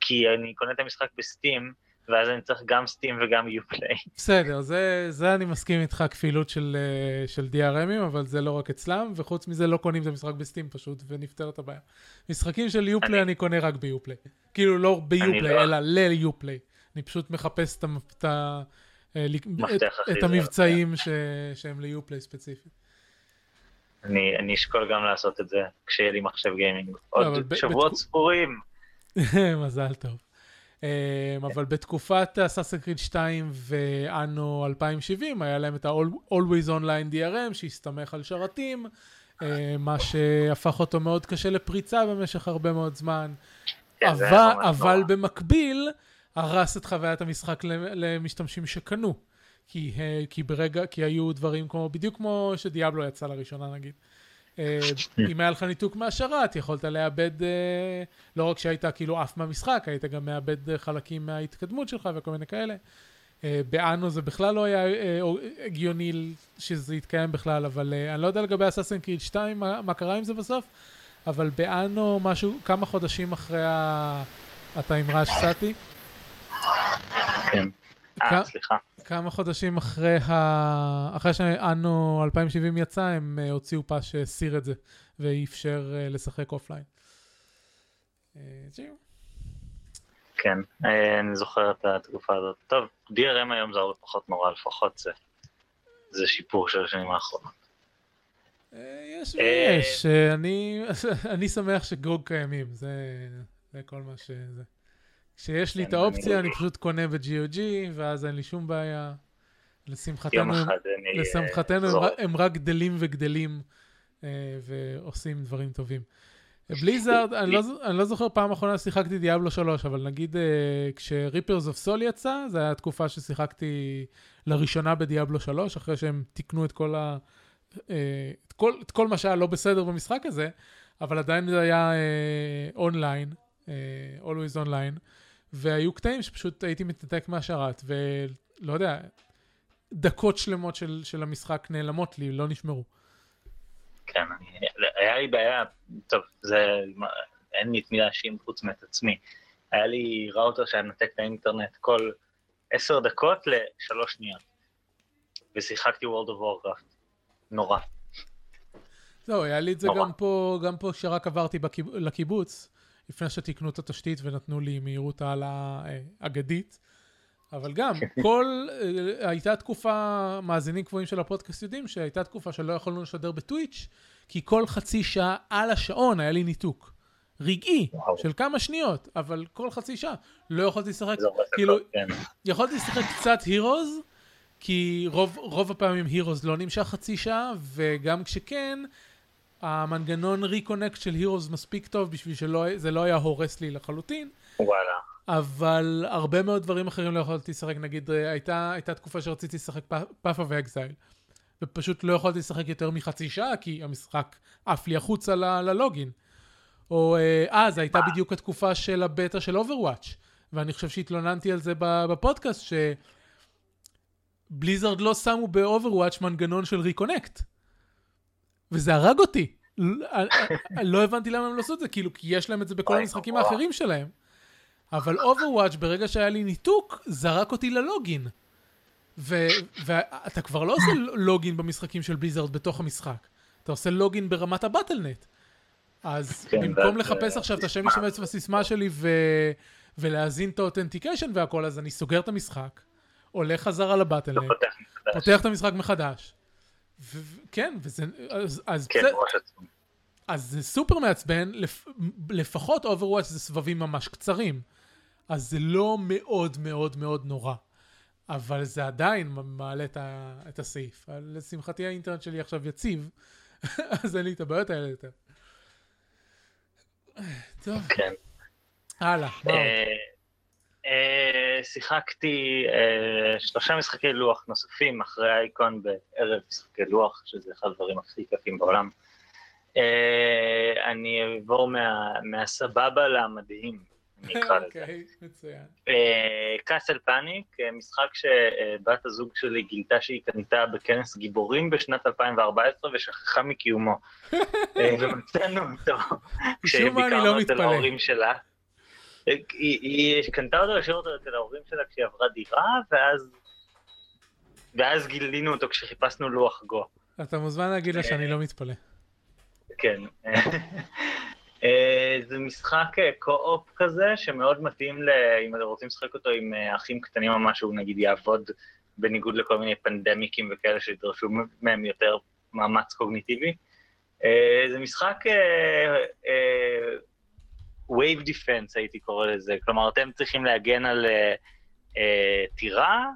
כי אני קונה את המשחק בסטים, ואז אני צריך גם סטים וגם יופליי. בסדר, זה, זה אני מסכים איתך כפילות של, של DRMים, אבל זה לא רק אצלם, וחוץ מזה לא קונים את המשחק בסטים פשוט, ונפתרת הבעיה. משחקים של יופליי אני, אני קונה רק ביופליי. כאילו לא ביופליי, לא... אלא ליופליי. אני פשוט מחפש את, את, את, את המבצעים ש, שהם ליופליי ספציפית. אני, אני אשקול גם לעשות את זה כשיהיה לי מחשב גיימינג. עוד שבועות ספורים. מזל טוב. אבל בתקופת אסאסן קריד 2 ואנו 2070 היה להם את ה-Always Online DRM שהסתמך על שרתים, מה שהפך אותו מאוד קשה לפריצה במשך הרבה מאוד זמן. אבל, אבל במקביל הרס את חוויית המשחק למשתמשים שקנו. כי, כי ברגע, כי היו דברים כמו, בדיוק כמו שדיאבלו יצא לראשונה נגיד. אם היה לך ניתוק מהשרת, יכולת לאבד, לא רק שהיית כאילו עף מהמשחק, היית גם מאבד חלקים מההתקדמות שלך וכל מיני כאלה. באנו זה בכלל לא היה הגיוני שזה יתקיים בכלל, אבל אני לא יודע לגבי אסאסן קריד 2, מה, מה קרה עם זה בסוף, אבל באנו משהו, כמה חודשים אחרי הטיימראש סאטי. כן. אה, סליחה. כמה חודשים אחרי, ה... אחרי שאנו 2070 יצא, הם הוציאו פס שהסיר את זה, ואפשר לשחק אופליין. כן, אני זוכר את התקופה הזאת. טוב, DRM היום זה הרבה פחות נורא, לפחות זה, זה שיפור של השנים האחרונות. יש ויש, אני, אני שמח שגוג קיימים, זה, זה כל מה שזה. כשיש לי את האופציה, אני פשוט קונה ב-GOG, ואז אין לי שום בעיה. לשמחתנו, לשמחתנו הם רק גדלים וגדלים, ועושים דברים טובים. Blizzard, אני, לא, אני לא זוכר פעם אחרונה שיחקתי Diablo 3, אבל נגיד כש Reaper of Souls יצא, זו הייתה תקופה ששיחקתי לראשונה ב Diablo 3, אחרי שהם תיקנו את כל, ה, את כל, את כל מה שהיה לא בסדר במשחק הזה, אבל עדיין זה היה online, always online. והיו קטעים שפשוט הייתי מתנתק מהשרת, ולא יודע, דקות שלמות של, של המשחק נעלמות לי, לא נשמרו. כן, אני, היה לי בעיה, טוב, זה, אין לי את מי להאשים חוץ מאת עצמי. היה לי ראוטר שהיה מנתק את האינטרנט כל עשר דקות לשלוש שניות. ושיחקתי World of Warcraft. נורא. זהו, היה לי את זה. גם פה, גם פה כשרק עברתי בקיב... לקיבוץ. לפני שתיקנו את התשתית ונתנו לי מהירות העלה אגדית. אבל גם, כל, הייתה תקופה, מאזינים קבועים של הפודקאסט יודעים שהייתה תקופה שלא יכולנו לשדר בטוויץ', כי כל חצי שעה על השעון היה לי ניתוק. רגעי, וואו. של כמה שניות, אבל כל חצי שעה. לא יכולתי לשחק, כאילו, כן. יכולתי לשחק קצת הירוז, כי רוב, רוב הפעמים הירוז לא נמשך חצי שעה, וגם כשכן, המנגנון ריקונקט של הירוס מספיק טוב בשביל שזה לא היה הורס לי לחלוטין. וואלה. אבל הרבה מאוד דברים אחרים לא יכולתי לשחק, נגיד הייתה, הייתה תקופה שרציתי לשחק Path of Exile, ופשוט לא יכולתי לשחק יותר מחצי שעה כי המשחק עף לי החוצה ל login. או אז הייתה בדיוק התקופה של הבטא של Overwatch, ואני חושב שהתלוננתי על זה בפודקאסט, שבליזרד לא שמו ב Overwatch מנגנון של reconnect. וזה הרג אותי. לא הבנתי למה הם לא עשו את זה, כאילו, כי יש להם את זה בכל המשחקים האחרים שלהם. אבל Overwatch, ברגע שהיה לי ניתוק, זרק אותי ללוגין. ואתה כבר לא עושה לוגין במשחקים של בליזרד בתוך המשחק. אתה עושה לוגין ברמת הבטלנט. אז כן, במקום לחפש עכשיו את השם משתמש בסיסמה שלי ולהזין את האותנטיקיישן והכל, אז אני סוגר את המשחק, הולך חזרה לבטלנט, מחדש. פותח את המשחק מחדש. כן, וזה, אז, אז, כן, זה, ראש עצום. אז זה סופר מעצבן, לפ, לפחות Overwatch זה סבבים ממש קצרים. אז זה לא מאוד מאוד מאוד נורא. אבל זה עדיין מעלה את, ה, את הסעיף. לשמחתי האינטרנט שלי עכשיו יציב, אז אין לי את הבעיות האלה יותר. טוב, כן. הלאה, מה עוד? אה, שיחקתי אה, שלושה משחקי לוח נוספים אחרי האייקון בערב משחקי לוח, שזה אחד הדברים הכי כיפים בעולם. אה, אני אעבור מה- מהסבבה למדהים, אני אקרא לזה. אוקיי, מצוין. קאסל פאניק, משחק שבת הזוג שלי גילתה שהיא קנתה בכנס גיבורים בשנת 2014 ושכחה מקיומו. ומצאנו אותו לא כשביקרנו אצל מתפלא. ההורים שלה. אה, היא, היא קנתה אותו, השאירה אותו אצל ההורים שלה כשהיא עברה דירה, ואז, ואז גילינו אותו כשחיפשנו לוח גו. אתה מוזמן להגיד לה שאני לא מתפלא. כן. אה, זה משחק אה, קו-אופ כזה, שמאוד מתאים ל... אם אתם רוצים לשחק אותו עם אה, אחים קטנים או משהו, נגיד יעבוד בניגוד לכל מיני פנדמיקים וכאלה שידרשו מהם יותר מאמץ קוגניטיבי. אה, זה משחק wave defense הייתי קורא לזה, כלומר אתם צריכים להגן על אה, אה, טירה,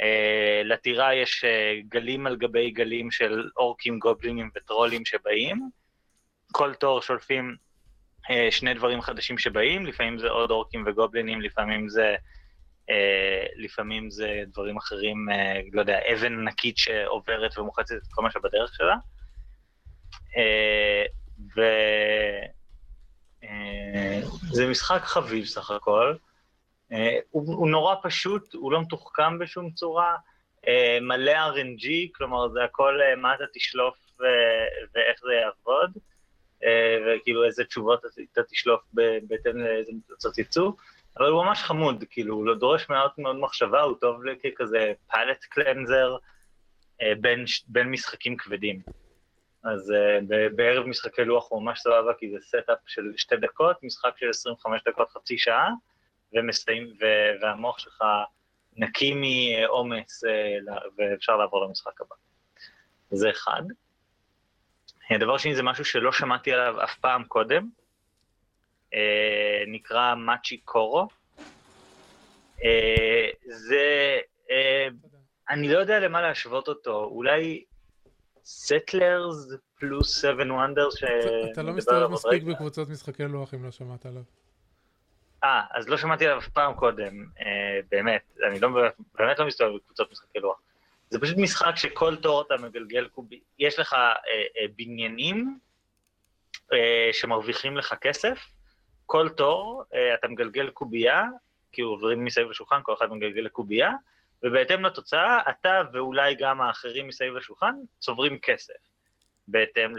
אה, לטירה יש גלים על גבי גלים של אורקים, גובלינים וטרולים שבאים. כל תור שולפים שני דברים חדשים שבאים, לפעמים זה עוד אורקים וגובלינים, לפעמים זה, אה, לפעמים זה דברים אחרים, אה, לא יודע, אבן ענקית שעוברת ומוחצת את כל מה שבדרך שלה. ו... אה, זה משחק חביב סך הכל. אה, הוא, הוא נורא פשוט, הוא לא מתוחכם בשום צורה, אה, מלא RNG, כלומר זה הכל מה אתה תשלוף ו- ואיך זה יעבוד, וכאילו איזה תשובות אתה תשלוף בהתאם לאיזה תוצאות יצאו, אבל הוא ממש חמוד, כאילו הוא לא דורש מאוד מאוד מחשבה, הוא טוב ככזה palate cleanser בין, בין משחקים כבדים. אז אה, ב- בערב משחקי לוח הוא ממש סבבה, כי זה setup של שתי דקות, משחק של 25 דקות, חצי שעה, ומסיים, ו- והמוח שלך נקי מעומס, uh, ל- ואפשר לעבור למשחק הבא. זה אחד. הדבר שני זה משהו שלא שמעתי עליו אף פעם קודם, uh, נקרא מאצ'י קורו. Uh, זה, uh, אני לא יודע למה להשוות אותו, אולי סטלרס פלוס 7 וונדרס ש... אתה לא מסתובב מספיק. בקבוצות משחקי לוח אם לא שמעת עליו. אה, אז לא שמעתי עליו אף פעם קודם, אה, באמת, אני לא, באמת לא מסתובב בקבוצות משחקי לוח. זה פשוט משחק שכל תור אתה מגלגל קובי, יש לך אה, אה, בניינים אה, שמרוויחים לך כסף, כל תור אה, אתה מגלגל קובייה, כי עוברים מסביב לשולחן, כל אחד מגלגל לקובייה, ובהתאם לתוצאה, אתה ואולי גם האחרים מסביב לשולחן צוברים כסף, בהתאם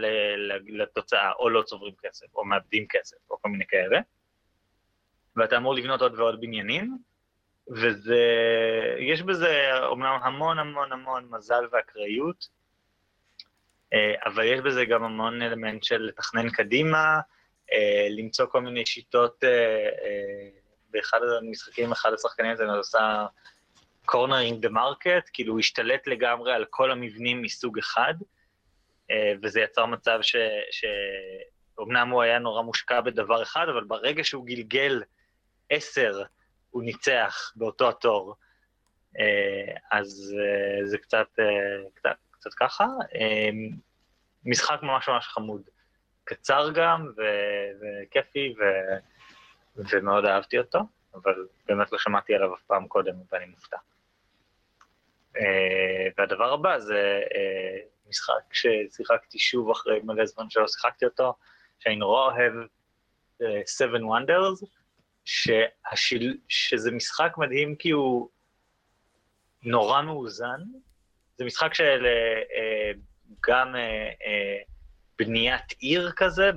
לתוצאה, או לא צוברים כסף, או מאבדים כסף, או כל מיני כאלה. ואתה אמור לבנות עוד ועוד בניינים, וזה, יש בזה אומנם המון המון המון מזל ואקראיות, אה, אבל יש בזה גם המון אלמנט של לתכנן קדימה, אה, למצוא כל מיני שיטות, אה, באחד המשחקים, אחד השחקנים הזה עושה cornering the market, כאילו הוא השתלט לגמרי על כל המבנים מסוג אחד, אה, וזה יצר מצב ש... ש... אמנם הוא היה נורא מושקע בדבר אחד, אבל ברגע שהוא גלגל עשר, הוא ניצח באותו התור. אה, אז אה, זה קצת, קצת, קצת ככה. משחק ממש ממש חמוד. קצר גם, ו- וכיפי, ו- ומאוד אהבתי אותו, אבל באמת לא שמעתי עליו אף פעם קודם, ואני מופתע. אה, והדבר הבא זה אה, משחק ששיחקתי שוב אחרי מלא זמן שלא שיחקתי אותו, שאני נורא אוהב, אה, Seven Wonders, שהשיל... שזה משחק מדהים כי הוא נורא מאוזן. זה משחק של גם בניית עיר כזה,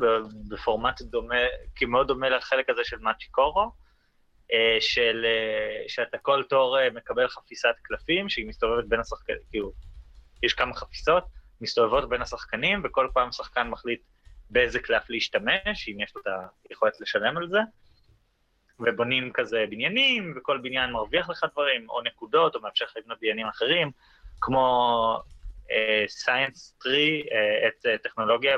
בפורמט דומה, כי מאוד דומה לחלק הזה של מאצ'יקורו, אה, של, אה, שאתה כל תור אה, מקבל חפיסת קלפים שהיא מסתובבת בין השחקנים, כאילו, יש כמה חפיסות, מסתובבות בין השחקנים, וכל פעם שחקן מחליט באיזה קלף להשתמש, אם יש לו את היכולת לשלם על זה. ובונים כזה בניינים, וכל בניין מרוויח לך דברים, או נקודות, או מאפשר לך לבנות בניינים אחרים, כמו סייאנס uh, 3, uh, את uh, טכנולוגיה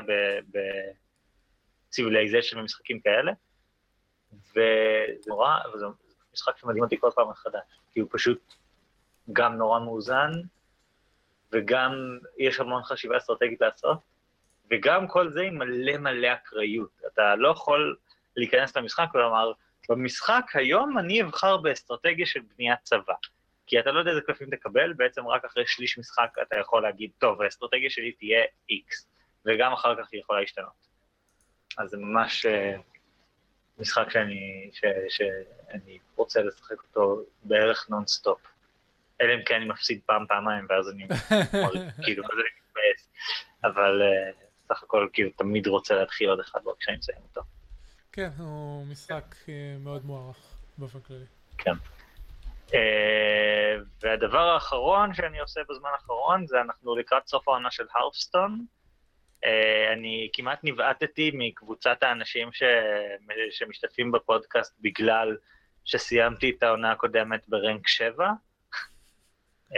בציוויליזיישן ומשחקים כאלה. וזה נורא, וזה משחק שמדהים אותי כל פעם מחדש, כי הוא פשוט גם נורא מאוזן, וגם יש המון חשיבה אסטרטגית לעשות, וגם כל זה עם מלא מלא אקראיות. אתה לא יכול להיכנס למשחק ולומר, במשחק היום אני אבחר באסטרטגיה של בניית צבא. כי אתה לא יודע איזה קלפים תקבל, בעצם רק אחרי שליש משחק אתה יכול להגיד, טוב, האסטרטגיה שלי תהיה X, וגם אחר כך היא יכולה להשתנות. אז זה ממש uh, משחק שאני, ש, שאני רוצה לשחק אותו בערך נונסטופ. אלא אם כן אני מפסיד פעם, פעמיים, ואז אני, כאילו, אז אני מתבאס. אבל uh, סך הכל, כאילו, תמיד רוצה להתחיל עוד אחד, רק כשאני מסיים אותו. כן, הוא משחק אה, מאוד מוערך באופן כללי. כן. Uh, והדבר האחרון שאני עושה בזמן האחרון זה אנחנו לקראת סוף העונה של הרפסטון. Uh, אני כמעט נבעטתי מקבוצת האנשים ש... שמשתתפים בפודקאסט בגלל שסיימתי את העונה הקודמת ברנק 7. uh,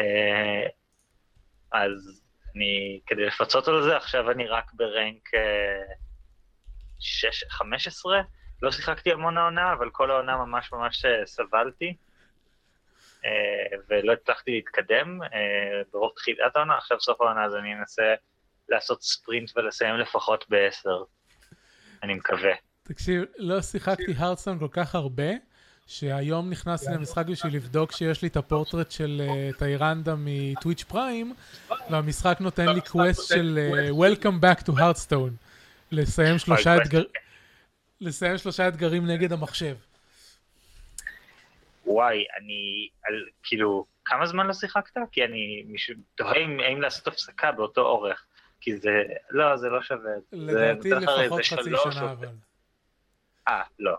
אז אני, כדי לפצות על זה, עכשיו אני רק ברנק uh, 6, 15. לא שיחקתי המון העונה, אבל כל העונה ממש ממש סבלתי. אה, ולא הצלחתי להתקדם אה, ברוב תחילת העונה, עכשיו סוף העונה אז אני אנסה לעשות ספרינט ולסיים לפחות בעשר, אני מקווה. תקשיב, לא שיחקתי Hearthstone כל כך הרבה, שהיום נכנסתי למשחק בשביל לבדוק שיש לי את הפורטרט של אה, Tyrande מ Twitch Prime, והמשחק נותן לי quest של Welcome back to Hearthstone, לסיים שלושה אתגרים נגד המחשב. וואי, אני, על, כאילו, כמה זמן לא שיחקת? כי אני תוהה האם לעשות הפסקה באותו אורך, כי זה, לא, זה לא שווה. לדעתי לפחות חצי שנה אבל. אה, לא.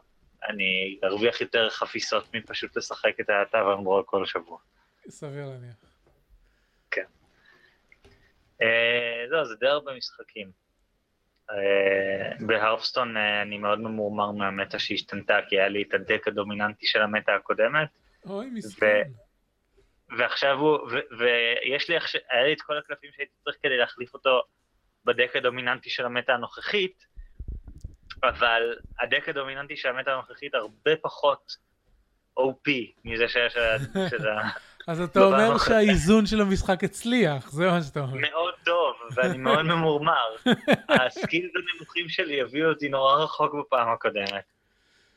אני ארוויח יותר חפיסות מפשוט לשחק את התו המברול כל שבוע. סביר להניח. כן. אה, לא, זה די הרבה משחקים. אה, בהרפסטון אה, אני מאוד ממורמר מהמטה שהשתנתה, כי היה לי את הדק הדומיננטי של המטה הקודמת. אוי, מסכן. ועכשיו הוא, ויש לי היה לי את כל הקלפים שהייתי צריך כדי להחליף אותו בדק הדומיננטי של המטה הנוכחית, אבל הדק הדומיננטי של המטה הנוכחית הרבה פחות OP מזה שיש של אז אתה אומר שהאיזון של המשחק הצליח, זה מה שאתה אומר. מאוד טוב, ואני מאוד ממורמר. הסקילס הנמוכים שלי יביאו אותי נורא רחוק בפעם הקודמת.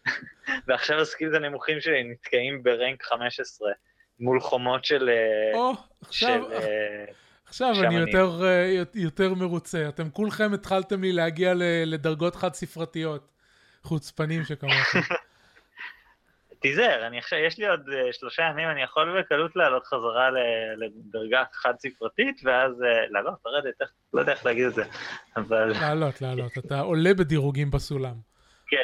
ועכשיו הסקילס הנמוכים שלי נתקעים ברנק 15, מול חומות של... אה, או, עכשיו... אה, עכשיו אני יותר, אה, יותר מרוצה. אתם כולכם התחלתם לי להגיע לדרגות חד ספרתיות. חוצפנים שכמוכם. תיזהר, אני עכשיו, יש לי עוד שלושה ימים, אני יכול בקלות לעלות חזרה לדרגה חד ספרתית, ואז לעלות, לרדת, לא יודע איך להגיד את זה, אבל... לעלות, לעלות, אתה עולה בדירוגים בסולם. כן,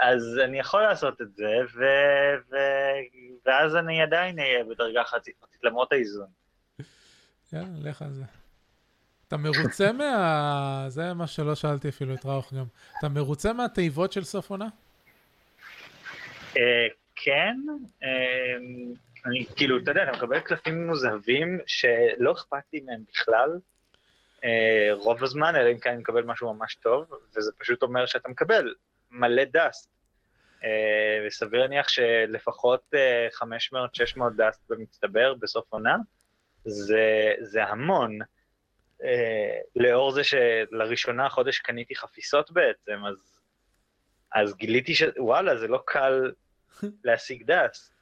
אז אני יכול לעשות את זה, ו... ו... ואז אני עדיין אהיה בדרגה ספרתית, למרות האיזון. יאללה, לך על זה. אתה מרוצה מה... זה מה שלא שאלתי אפילו את ראוך גם. אתה מרוצה מהתיבות של סוף עונה? אה, כן, אמ, אני כאילו, אתה יודע, אתה מקבל קלפים מוזהבים שלא אכפת לי מהם בכלל, אה, רוב הזמן, אלא אם כן אני מקבל משהו ממש טוב, וזה פשוט אומר שאתה מקבל מלא דאסט. אה, וסביר להניח שלפחות 500-600 אה, דאסט במצטבר בסוף עונה, זה, זה המון. לאור זה שלראשונה החודש קניתי חפיסות בעצם, אז, אז גיליתי שוואלה, זה לא קל להשיג דאס.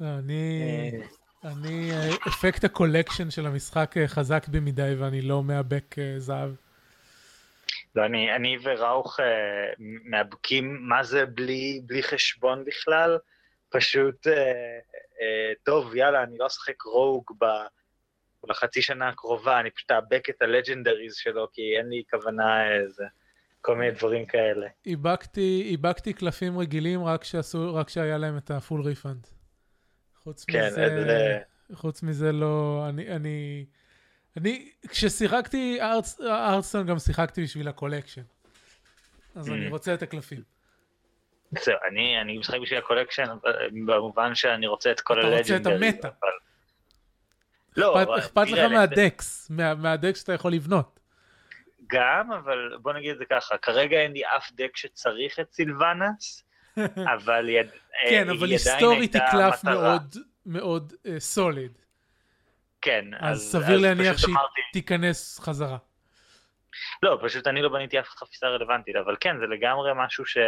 לא, אני... אה. אני, אפקט ה collection של המשחק חזק במידי ואני לא מאבק זהב. לא, אני, אני וראוך אה, מאבקים מה זה בלי, בלי חשבון בכלל, פשוט, אה, אה, טוב, יאללה, אני לא אשחק Rogue ב, בחצי שנה הקרובה, אני פשוט אאבק את ה legendaries שלו, כי אין לי כוונה איזה. כל מיני דברים כאלה. איבקתי קלפים רגילים רק, שעשו, רק שהיה להם את ה full refund. חוץ כן, מזה, זה... חוץ מזה לא, אני, אני, אני, כששיחקתי Hearthstone גם שיחקתי בשביל ה collection. אז אממ. אני רוצה את הקלפים. זהו, אני, אני משחק בשביל ה collection, אבל- במובן שאני רוצה את כל אתה רוצה את. ה meta. אבל... לא, אכפת- אבל אכפת לך מה decks, מה- מה decks שאתה יכול לבנות. גם, אבל בוא נגיד את זה ככה, כרגע אין לי אף deck שצריך את Sylvanas, אבל. כן, אה, אבל היא היסטורית היא עדיין קלף הייתה מטרה. מאוד מאוד סוליד. כן, אז סביר להניח פשוט שהיא אמרתי, תיכנס חזרה. לא, פשוט אני לא בניתי אף חפיסה רלוונטית, אבל כן, זה לגמרי משהו ש...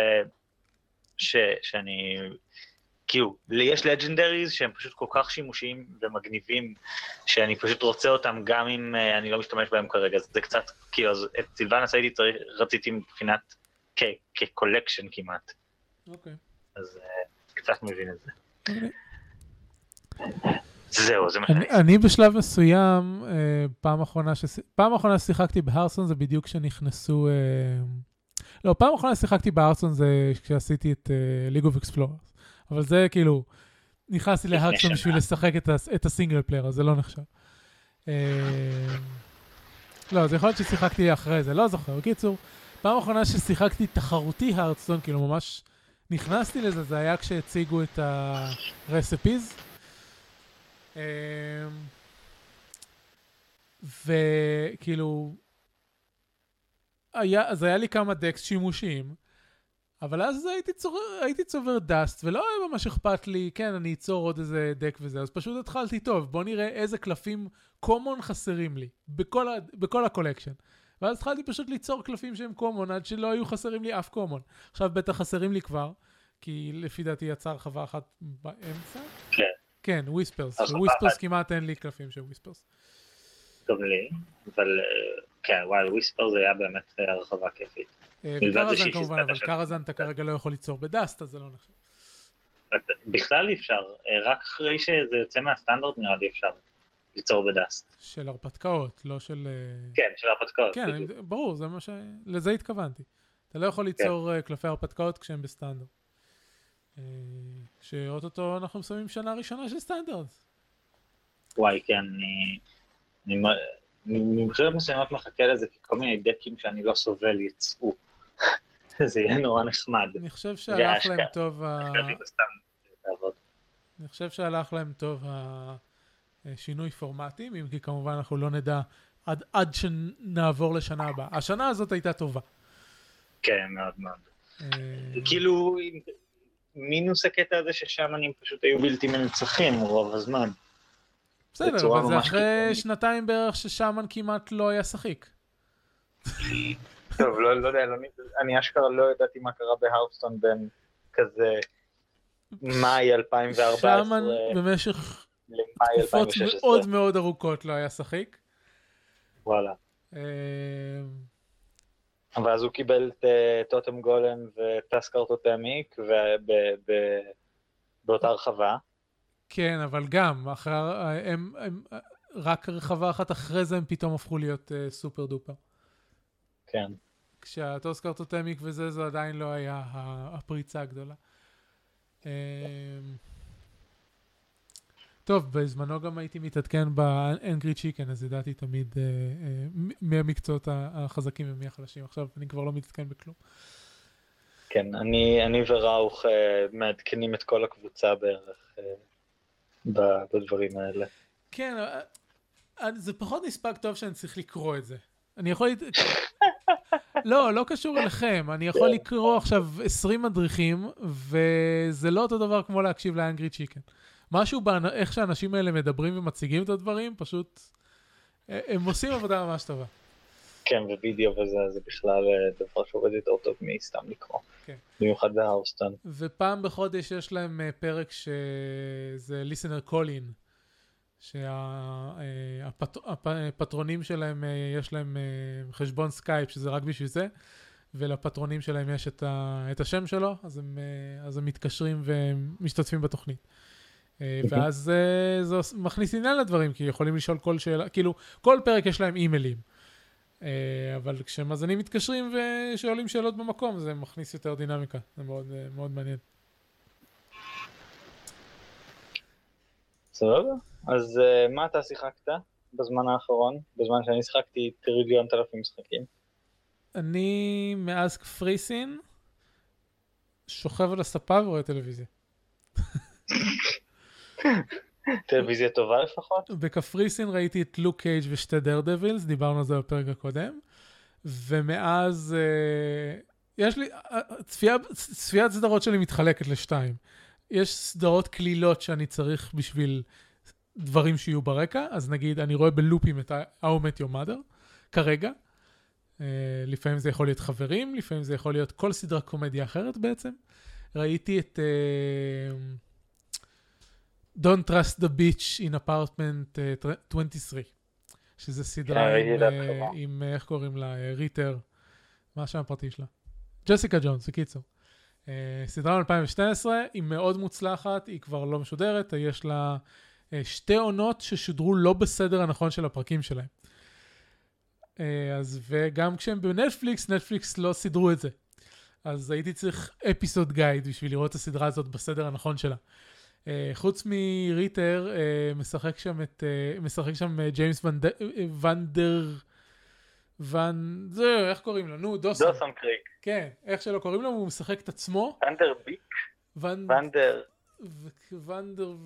ש... שאני... כאילו, יש לג'נדריז שהם פשוט כל כך שימושיים ומגניבים, שאני פשוט רוצה אותם גם אם uh, אני לא משתמש בהם כרגע, אז זה קצת, כאילו, אז את סילבנס הייתי צריך, רציתי מבחינת, כ- collection כמעט, אוקיי. אז אה, קצת מבין את זה. אוקיי. זהו, זה מה שאני... אני, בשלב מסוים, אה, פעם אחרונה, שש... פעם אחרונה ששיחקתי ב Hearthstone זה בדיוק כשנכנסו... אה... לא, פעם אחרונה ששיחקתי ב Hearthstone זה כשעשיתי את League of Explorers. אבל זה כאילו, נכנסתי ל Hearthstone. בשביל לשחק את, הס... את ה single player, אז זה לא נחשב. אה... לא, זה יכול להיות ששיחקתי אחרי זה, לא זוכר. בקיצור, פעם אחרונה ששיחקתי תחרותי הרסטון, כאילו ממש נכנסתי לזה, זה היה כשהציגו את הרספיז. אמ, וכאילו, היה, אז היה לי כמה דקס שימושיים, אבל אז הייתי, צור, הייתי צובר דאסט, ולא היה ממש אכפת לי, כן, אני אצור עוד איזה דק וזה, אז פשוט התחלתי, טוב, בוא נראה איזה קלפים common חסרים לי, בכל, בכל ה collection. ואז התחלתי פשוט ליצור קלפים שהם common, עד שלא היו חסרים לי אף common. עכשיו בטח חסרים לי כבר, כי לפי דעתי יצא הרחבה אחת באמצע. כן. כן, Whispers. Whispers. כמעט אין לי קלפים של Whispers. גם לי, אבל אה, כן, וואי, Whispers זה היה באמת אה, הרחבה כיפית. אה, שהיא כמובן, אבל. Karazhan אתה כרגע לא יכול ליצור ב dust, אז זה לא נחשב. את- בכלל אי אפשר, רק אחרי שזה יוצא מהסטנדרט נראה לי אפשר ליצור ב dust. של הרפתקאות, לא של... כן, של ההרפתקאות. כן, ברור, זה מה ש... לזה התכוונתי. אתה לא יכול ליצור אה, קלפי הרפתקאות כשהם בסטנדרט. אה, שאוטוטו אנחנו מסיימים שנה ראשונה של סטנדרט. וואי, כן, אני... אני מ- מבחינות מסוימות מחכה לזה, כי כל מיני דקים שאני לא סובל יצאו. זה יהיה נורא נחמד. אני חושב שהלך. להם טוב ה... אני חושב שהלך להם טוב השינוי פורמטים, אם כי כמובן אנחנו לא נדע עד, עד שנעבור לשנה הבאה. השנה הזאת הייתה טובה. כן, מאוד מאוד. אה, כאילו, מינוס הקטע הזה ששמנים פשוט היו בלתי מנצחים רוב הזמן. בסדר, אבל זה אחרי. שנתיים בערך ששאמן כמעט לא היה שחיק. טוב, לא, לא יודע, לא, אני אשכרה לא ידעתי מה קרה בהרפסטון בין כזה מאי 2014 שאמן במשך למאי תקופות 2016. מאוד מאוד ארוכות לא היה שחיק. וואלה. אה, אבל אז הוא קיבל את אה, טוטם גולם וטסקר טוטמיק באותה הרחבה. כן, אבל גם, אחרי, הם, הם, רק רחבה אחת אחרי זה הם פתאום הפכו להיות uh, סופר דופר. כן. כשהטוסקר טוטמיק וזה, זה עדיין לא היה הפריצה הגדולה. אמ, טוב, בזמנו גם הייתי מתעדכן באנגרי צ'יקן, אז ידעתי תמיד אה, אה, מ- מי המקצועות החזקים ומי החלשים. עכשיו אני כבר לא מתעדכן בכלום. כן, אני, אני וראוך אה, מעדכנים את כל הקבוצה בערך אה, ב- בדברים האלה. כן, זה פחות נספק טוב שאני צריך לקרוא את זה. אני יכול... לא, לא קשור אליכם. אני יכול לקרוא עכשיו 20 מדריכים, וזה לא אותו דבר כמו להקשיב לאנגרי צ'יקן. משהו באיך שהאנשים האלה מדברים ומציגים את הדברים, פשוט... אה, הם עושים עבודה ממש טובה. כן, ווידאו וזה, זה בכלל אה, דבר שעובד יותר טוב מסתם לקרוא. כן. במיוחד בהאוסטון. ופעם בחודש יש להם אה, פרק שזה listener calling, שהפטרונים שלהם, יש להם חשבון סקייפ, שזה רק בשביל זה, ולפטרונים שלהם יש את, ה, את השם שלו, אז הם, אז הם מתקשרים ומשתתפים בתוכנית. אה, ואז אה, זה מכניס עניין לדברים, כי יכולים לשאול כל שאלה, כאילו, כל פרק יש להם אימיילים. אה, אבל כשמאזינים מתקשרים ושואלים שאלות במקום, זה מכניס יותר דינמיקה, זה מאוד, מאוד מעניין. סבבה? אז מה אתה שיחקת בזמן האחרון? בזמן שאני שיחקתי טריליון אלפים משחקים. אני מאז קפריסין, שוכב על הספה ורואה טלוויזיה. טלוויזיה טובה לפחות? בקפריסין ראיתי את לוק קייג' ושתי דר דבילס, דיברנו על זה בפרק הקודם, ומאז uh, יש לי, צפייה, צפיית סדרות שלי מתחלקת לשתיים. יש סדרות קלילות שאני צריך בשביל דברים שיהיו ברקע, אז נגיד אני רואה בלופים את How Met Your Mother, כרגע. Uh, לפעמים זה יכול להיות חברים, לפעמים זה יכול להיות כל סדרה קומדיה אחרת בעצם. ראיתי את... Uh, Don't Trust the Beach in Apartment uh, 23, שזה סדרה עם, uh, עם, איך קוראים לה, ריטר, מה השם הפרטי שלה? ג'סיקה ג'ונס, בקיצור. Uh, סדרה מ-2012, היא מאוד מוצלחת, היא כבר לא משודרת, יש לה uh, שתי עונות ששודרו לא בסדר הנכון של הפרקים שלהם. Uh, אז וגם כשהם בנטפליקס, נטפליקס לא סידרו את זה. אז הייתי צריך אפיסוד גייד בשביל לראות את הסדרה הזאת בסדר הנכון שלה. Uh, חוץ מריטר, uh, משחק שם את, uh, משחק שם ג'יימס ונדר, ון... זהו, איך קוראים לו? נו, דוסון. דוסון קריק. כן, איך שלא קוראים לו, הוא משחק את עצמו. ונדר ביק? ונדר. ונדר...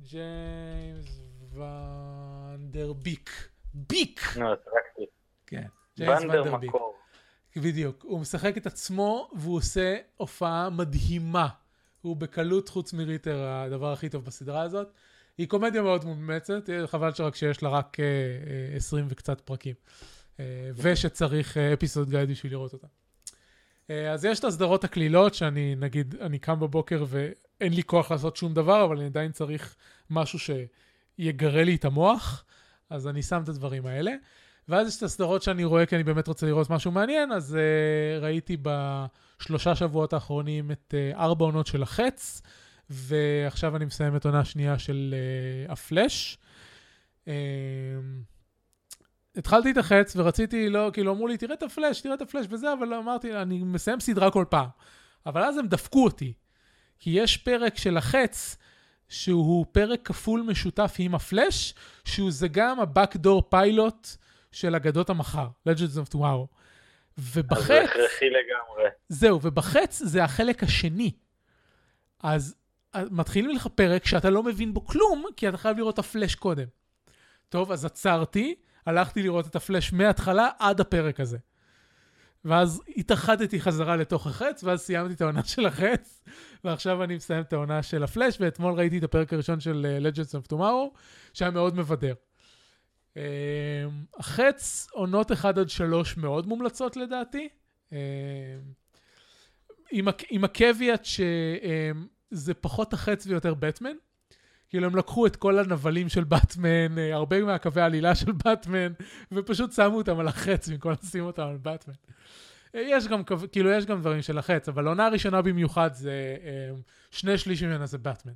ג'יימס ונדר ביק. ביק! נו, צחקתי. כן. ונדר מקור. בדיוק. הוא משחק את עצמו והוא עושה הופעה מדהימה. הוא בקלות, חוץ מריטר, הדבר הכי טוב בסדרה הזאת. היא קומדיה מאוד מומצת, חבל שרק שיש לה רק 20 אה, וקצת פרקים. אה, ושצריך אפיסוד גייד בשביל לראות אותה. אה, אז יש את הסדרות הקלילות, שאני נגיד, אני קם בבוקר ואין לי כוח לעשות שום דבר, אבל אני עדיין צריך משהו שיגרה לי את המוח, אז אני שם את הדברים האלה. ואז יש את הסדרות שאני רואה כי אני באמת רוצה לראות משהו מעניין, אז uh, ראיתי בשלושה שבועות האחרונים את uh, ארבע עונות של החץ, ועכשיו אני מסיים את עונה שנייה של uh, הפלאש. Uh, התחלתי את החץ ורציתי, לא, כאילו אמרו לי, תראה את הפלאש, תראה את הפלאש וזה, אבל אמרתי, אני מסיים סדרה כל פעם. אבל אז הם דפקו אותי, כי יש פרק של החץ, שהוא פרק כפול משותף עם הפלאש, שהוא זה גם ה-Backdoor Pilot של אגדות המחר, Legends of Tomorrow. ובחץ... זה הכרחי לגמרי. זהו, ובחץ זה החלק השני. אז מתחילים לך פרק שאתה לא מבין בו כלום, כי אתה חייב לראות את הפלאש קודם. טוב, אז עצרתי, הלכתי לראות את הפלאש מההתחלה עד הפרק הזה. ואז התאחדתי חזרה לתוך החץ, ואז סיימתי את העונה של החץ, ועכשיו אני מסיים את העונה של הפלאש, ואתמול ראיתי את הפרק הראשון של uh, Legends of Tomorrow, שהיה מאוד מבדר. אמ, החץ, עונות 1 עד 3 מאוד מומלצות לדעתי. אמ, עם, הקוויאט שזה פחות החץ ויותר בטמן. כאילו הם לקחו את כל הנבלים של באטמן, אה, הרבה מהקווי העלילה של באטמן, ופשוט שמו אותם על החץ במקום לשים אותם על באטמן. אה, יש גם, כאילו יש גם דברים של החץ, אבל העונה הראשונה במיוחד זה, אמ, שני שלישים ממנה זה באטמן.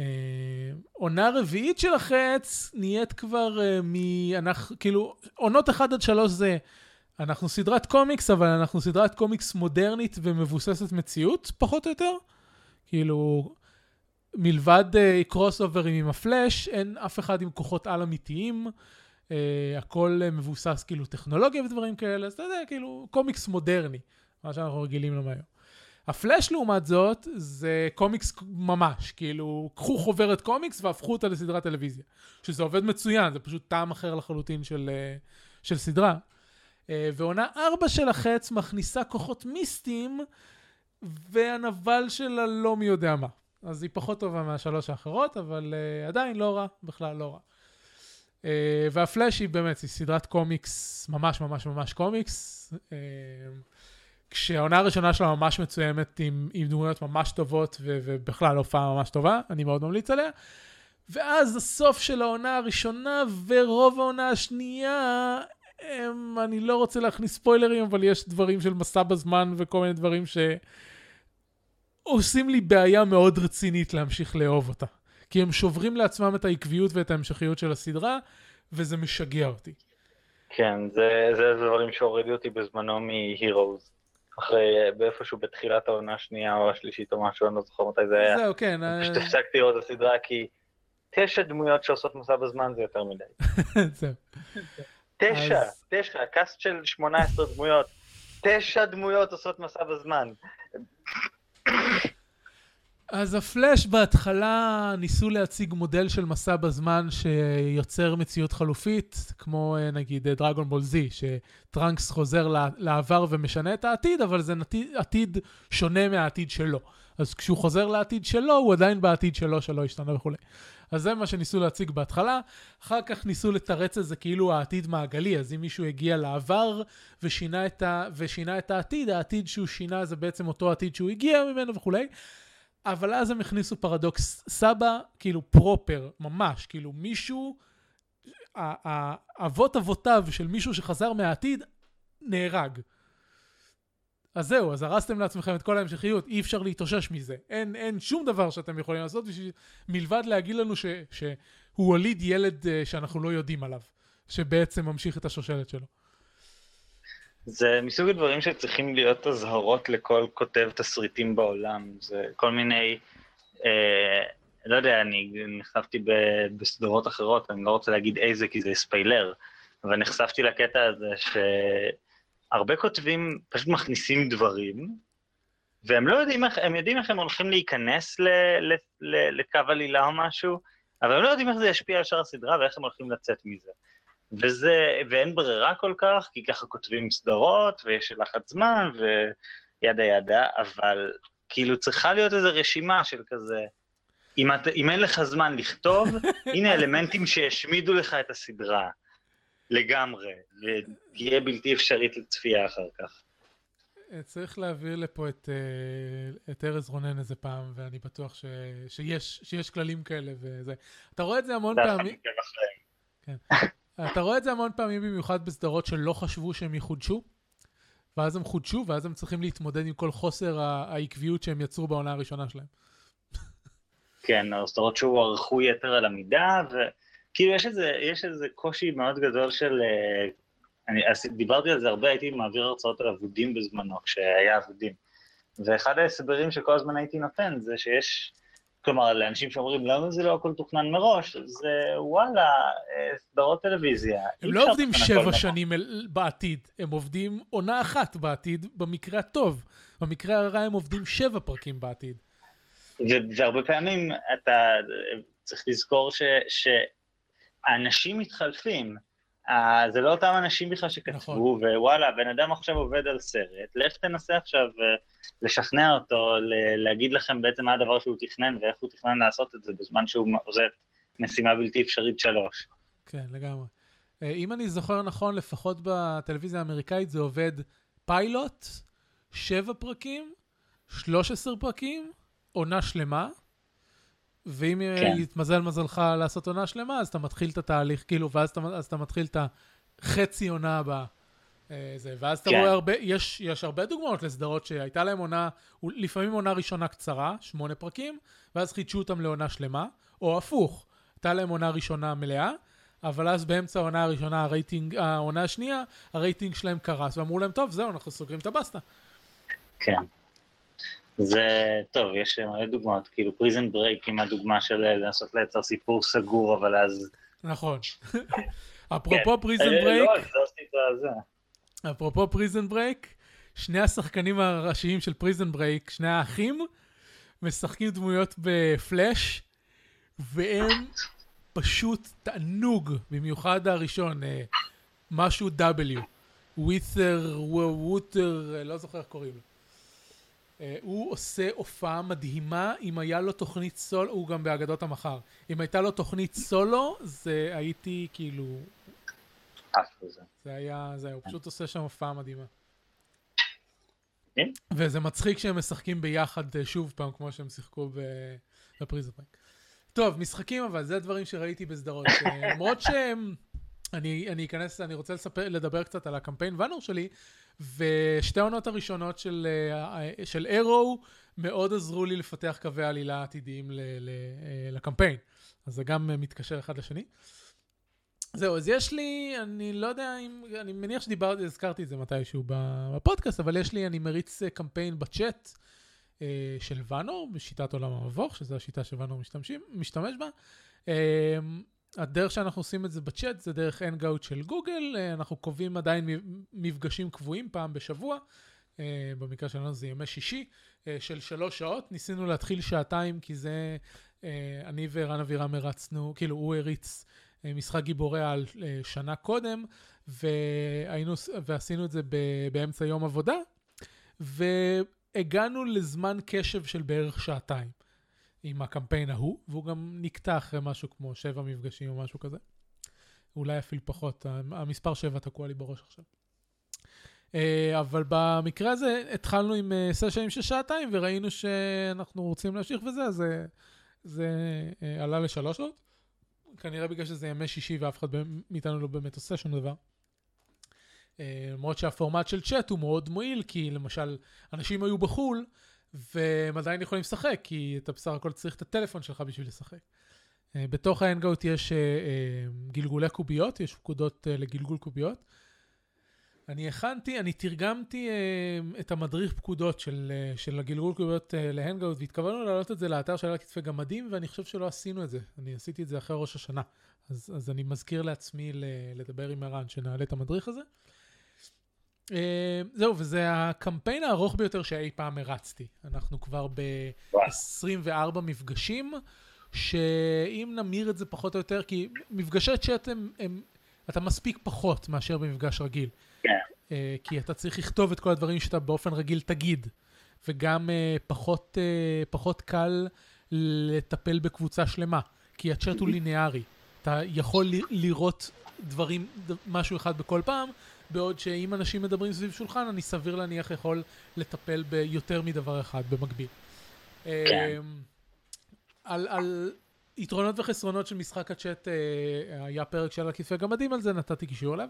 אה, עונה רביעית של החץ נהיית כבר אה, מ... אנחנו, כאילו, עונות 1 עד 3 זה, אנחנו סדרת קומיקס, אבל אנחנו סדרת קומיקס מודרנית ומבוססת מציאות, פחות או יותר. כאילו, מלבד קרוס אה, אוברים עם הפלאש, אין אף אחד עם כוחות על אמיתיים. אה, הכל אה, מבוסס כאילו טכנולוגיה ודברים כאלה, אז אתה יודע, כאילו, קומיקס מודרני, מה שאנחנו רגילים לו היום. הפלאש לעומת זאת, זה קומיקס ממש, כאילו, קחו חוברת קומיקס והפכו אותה לסדרת טלוויזיה. שזה עובד מצוין, זה פשוט טעם אחר לחלוטין של, אה, של סדרה. אה, ועונה ארבע של החץ מכניסה כוחות מיסטיים, והנבל שלה לא מי יודע מה. אז היא פחות טובה מהשלוש האחרות, אבל uh, עדיין לא רע, בכלל לא רע. Uh, והפלאש היא באמת, היא סדרת קומיקס, ממש ממש ממש קומיקס. Uh, כשהעונה הראשונה שלה ממש מצוימת עם, עם דמויות ממש טובות ו, ובכלל הופעה ממש טובה, אני מאוד ממליץ עליה. ואז הסוף של העונה הראשונה ורוב העונה השנייה, הם, אני לא רוצה להכניס ספוילרים, אבל יש דברים של מסע בזמן וכל מיני דברים שעושים לי בעיה מאוד רצינית להמשיך לאהוב אותה. כי הם שוברים לעצמם את העקביות ואת ההמשכיות של הסדרה, וזה משגע אותי. כן, זה, זה דברים שהורידו אותי בזמנו מ-Heroes. אחרי, באיפשהו בתחילת העונה השנייה או השלישית או משהו, אני לא זוכר מתי זה היה. זהו, כן. פשוט אה, הפסקתי לראות את הסדרה כי תשע דמויות שעושות מסע בזמן זה יותר מדי. זהו. תשע, תשע, קאסט של 18 דמויות. תשע דמויות עושות מסע בזמן. אז הפלאש בהתחלה ניסו להציג מודל של מסע בזמן שיוצר מציאות חלופית, כמו אה, נגיד דרגון בול זי, שטראנקס חוזר לעבר ומשנה את העתיד, אבל זה נתי- עתיד שונה מהעתיד שלו. אז כשהוא חוזר לעתיד שלו, הוא עדיין בעתיד שלו, שלא השתנה וכולי. אז זה מה שניסו להציג בהתחלה, אחר כך ניסו לתרץ את זה כאילו העתיד מעגלי, אז אם מישהו הגיע לעבר ושינה את, ה... ושינה את העתיד, העתיד שהוא שינה זה בעצם אותו עתיד שהוא הגיע ממנו וכולי. אבל אז הם הכניסו פרדוקס סבא, כאילו פרופר, ממש, כאילו מישהו, אבות אבותיו של מישהו שחזר מהעתיד, נהרג. אז זהו, אז הרסתם לעצמכם את כל ההמשכיות, אי אפשר להתאושש מזה. אין, אין שום דבר שאתם יכולים לעשות בשביל, מלבד להגיד לנו ש, שהוא הוליד ילד uh, שאנחנו לא יודעים עליו, שבעצם ממשיך את השושלת שלו. זה מסוג הדברים שצריכים להיות אזהרות לכל כותב תסריטים בעולם. זה כל מיני, אה, לא יודע, אני נחשפתי בסדרות אחרות, אני לא רוצה להגיד איזה כי זה ספיילר, אבל נחשפתי לקטע הזה שהרבה כותבים פשוט מכניסים דברים, והם לא יודעים איך, הם יודעים איך הם הולכים להיכנס ל, ל, ל, לקו עלילה או משהו, אבל הם לא יודעים איך זה ישפיע על שאר הסדרה ואיך הם הולכים לצאת מזה. וזה, ואין ברירה כל כך, כי ככה כותבים סדרות, ויש לחץ זמן, וידה ידה, אבל כאילו צריכה להיות איזו רשימה של כזה, אם, את, אם אין לך זמן לכתוב, הנה אלמנטים שהשמידו לך את הסדרה, לגמרי, ותהיה בלתי אפשרית לצפייה אחר כך. צריך להעביר לפה את, אה, את ארז רונן איזה פעם, ואני בטוח ש, שיש, שיש כללים כאלה וזה. אתה רואה את זה המון פעמים, אחריהם. אתה רואה את זה המון פעמים במיוחד בסדרות שלא חשבו שהם יחודשו, ואז הם חודשו, ואז הם צריכים להתמודד עם כל חוסר העקביות שהם יצרו בעונה הראשונה שלהם. כן, הסדרות שהוערכו יתר על המידה, וכאילו יש איזה, יש איזה קושי מאוד גדול של... אה, אני דיברתי על זה הרבה, הייתי מעביר הרצאות על אבודים בזמנו, כשהיה אבודים. ואחד ההסברים שכל הזמן הייתי נותן זה שיש, כלומר, לאנשים שאומרים למה זה לא הכל תוכנן מראש, זה וואלה, אה, סדרות טלוויזיה. הם לא עובדים שבע. שנים אל- בעתיד, הם עובדים עונה אחת בעתיד, במקרה הטוב. במקרה הרע הם עובדים שבע פרקים בעתיד. והרבה פעמים אתה צריך לזכור ש- שהאנשים מתחלפים. אה, זה לא אותם אנשים בכלל שכתבו, נכון. ווואלה, הבן אדם עכשיו עובד על סרט, לך תנסה עכשיו אה, לשכנע אותו, ל- להגיד לכם בעצם מה הדבר שהוא תכנן ואיך הוא תכנן לעשות את זה בזמן שהוא עושה משימה בלתי אפשרית שלוש. כן, לגמרי. אה, אם אני זוכר נכון, לפחות בטלוויזיה האמריקאית זה עובד פיילוט, שבע פרקים, 13 פרקים, עונה שלמה, ואם כן. יתמזל מזלך לעשות עונה שלמה, אז אתה מתחיל את התהליך, כאילו, ואז אתה, אתה מתחיל את החצי עונה הבאה. אה, זה, ואז אתה כן. רואה הרבה, יש, יש הרבה דוגמאות לסדרות שהייתה להם עונה, לפעמים עונה ראשונה קצרה, שמונה פרקים, ואז חידשו אותם לעונה שלמה, או הפוך, הייתה להם עונה ראשונה מלאה, אבל אז באמצע העונה הראשונה, הרייטינג, העונה השנייה, הרייטינג שלהם קרס, ואמרו להם, טוב, זהו, אנחנו סוגרים את הבסטה. כן. זה, טוב, יש מלא דוגמאות, כאילו Prison Break עם הדוגמה של אה, לנסות לייצר סיפור סגור, אבל אז... נכון. אפרופו כן. Prison אה, Break, לא, זה עשיתי את זה. אפרופו Prison Break, שני השחקנים הראשיים של Prison Break, שני האחים, משחקים דמויות בפלאש, והם פשוט תענוג, במיוחד הראשון, אה, משהו W, ווית'ר, ווטר, לא זוכר איך קוראים לו. אה, הוא עושה הופעה מדהימה, אם היה לו תוכנית סולו, הוא גם באגדות המחר. אם הייתה לו תוכנית סולו, זה הייתי כאילו. זה היה, זה, הוא פשוט עושה שם הופעה מדהימה. כן. וזה מצחיק שהם משחקים ביחד אה, שוב פעם, כמו שהם שיחקו ב- בפריזם פרק. טוב, משחקים אבל, זה הדברים שראיתי בסדרות. אה, למרות שהם... אני, אני אכנס, אני רוצה לספר, לדבר קצת על הקמפיין ואנור שלי, ושתי העונות הראשונות של, אה, של אירו מאוד עזרו לי לפתח קווי עלילה עתידיים ל, ל, אה, לקמפיין. אז זה גם אה, מתקשר אחד לשני. זהו, אז יש לי, אני לא יודע אם, אני מניח שדיברתי, הזכרתי את זה מתישהו בפודקאסט, אבל יש לי, אני מריץ קמפיין בצ'אט של ואנור, בשיטת עולם המבוך, שזו השיטה שוואנור משתמש בה. הדרך שאנחנו עושים את זה בצ'אט זה דרך Hangout של גוגל, אה, אנחנו קובעים עדיין מפגשים קבועים פעם בשבוע. אה, במקרה שלנו זה ימי שישי, אה, של שלוש שעות. ניסינו להתחיל שעתיים, כי זה, אני וערן אבירם הרצנו, כאילו, הוא הריץ משחק גיבורי על שנה קודם, והיינו, ועשינו את זה באמצע יום עבודה, והגענו לזמן קשב של בערך שעתיים. עם הקמפיין ההוא, והוא גם נקטע אחרי משהו כמו שבע מפגשים או משהו כזה. אולי אפילו פחות, המספר שבע תקוע לי בראש עכשיו. אה, אבל במקרה הזה התחלנו עם אה, סשנים של שעתיים וראינו שאנחנו רוצים להמשיך וזה, אז זה, זה אה, עלה לשלוש שעות. כנראה בגלל שזה ימי שישי ואף אחד מאיתנו לא באמת עושה שום דבר. למרות שהפורמט של צ'אט הוא מאוד מועיל, כי למשל, אנשים היו בחו"ל, והם עדיין יכולים לשחק, כי אתה בסך הכל צריך את הטלפון שלך בשביל לשחק. אה, בתוך האנגאוט יש אה, אה, גלגולי קוביות, יש פקודות לגלגול קוביות. אני הכנתי, אני תרגמתי את המדריך פקודות של, של הגלגול קוביות להנגאוט, והתכוונו להעלות את זה לאתר של כתפי גמדים, ואני חושב שלא עשינו את זה. אני עשיתי את זה אחרי ראש השנה. אז, אז אני מזכיר לעצמי לדבר עם ערן שנעלה את המדריך הזה. אה, זהו, וזה הקמפיין הארוך ביותר שאי פעם הרצתי. אנחנו כבר ב-24 מפגשים, שאם נמיר את זה פחות או יותר, כי מפגשי צ'אט הם, הם, אתה מספיק פחות מאשר במפגש רגיל. כן. אה, כי אתה צריך לכתוב את כל הדברים שאתה באופן רגיל תגיד, וגם אה, פחות, פחות קל לטפל בקבוצה שלמה, כי הצ'אט הוא ליניארי. אתה יכול לראות דברים, משהו אחד בכל פעם, בעוד שאם אנשים מדברים סביב שולחן, אני סביר להניח יכול לטפל ביותר מדבר אחד במקביל. כן. אמ, על, על יתרונות וחסרונות של משחק הצ'אט, אה, היה פרק של הכתפי גמדים על זה, נתתי קישור עליו.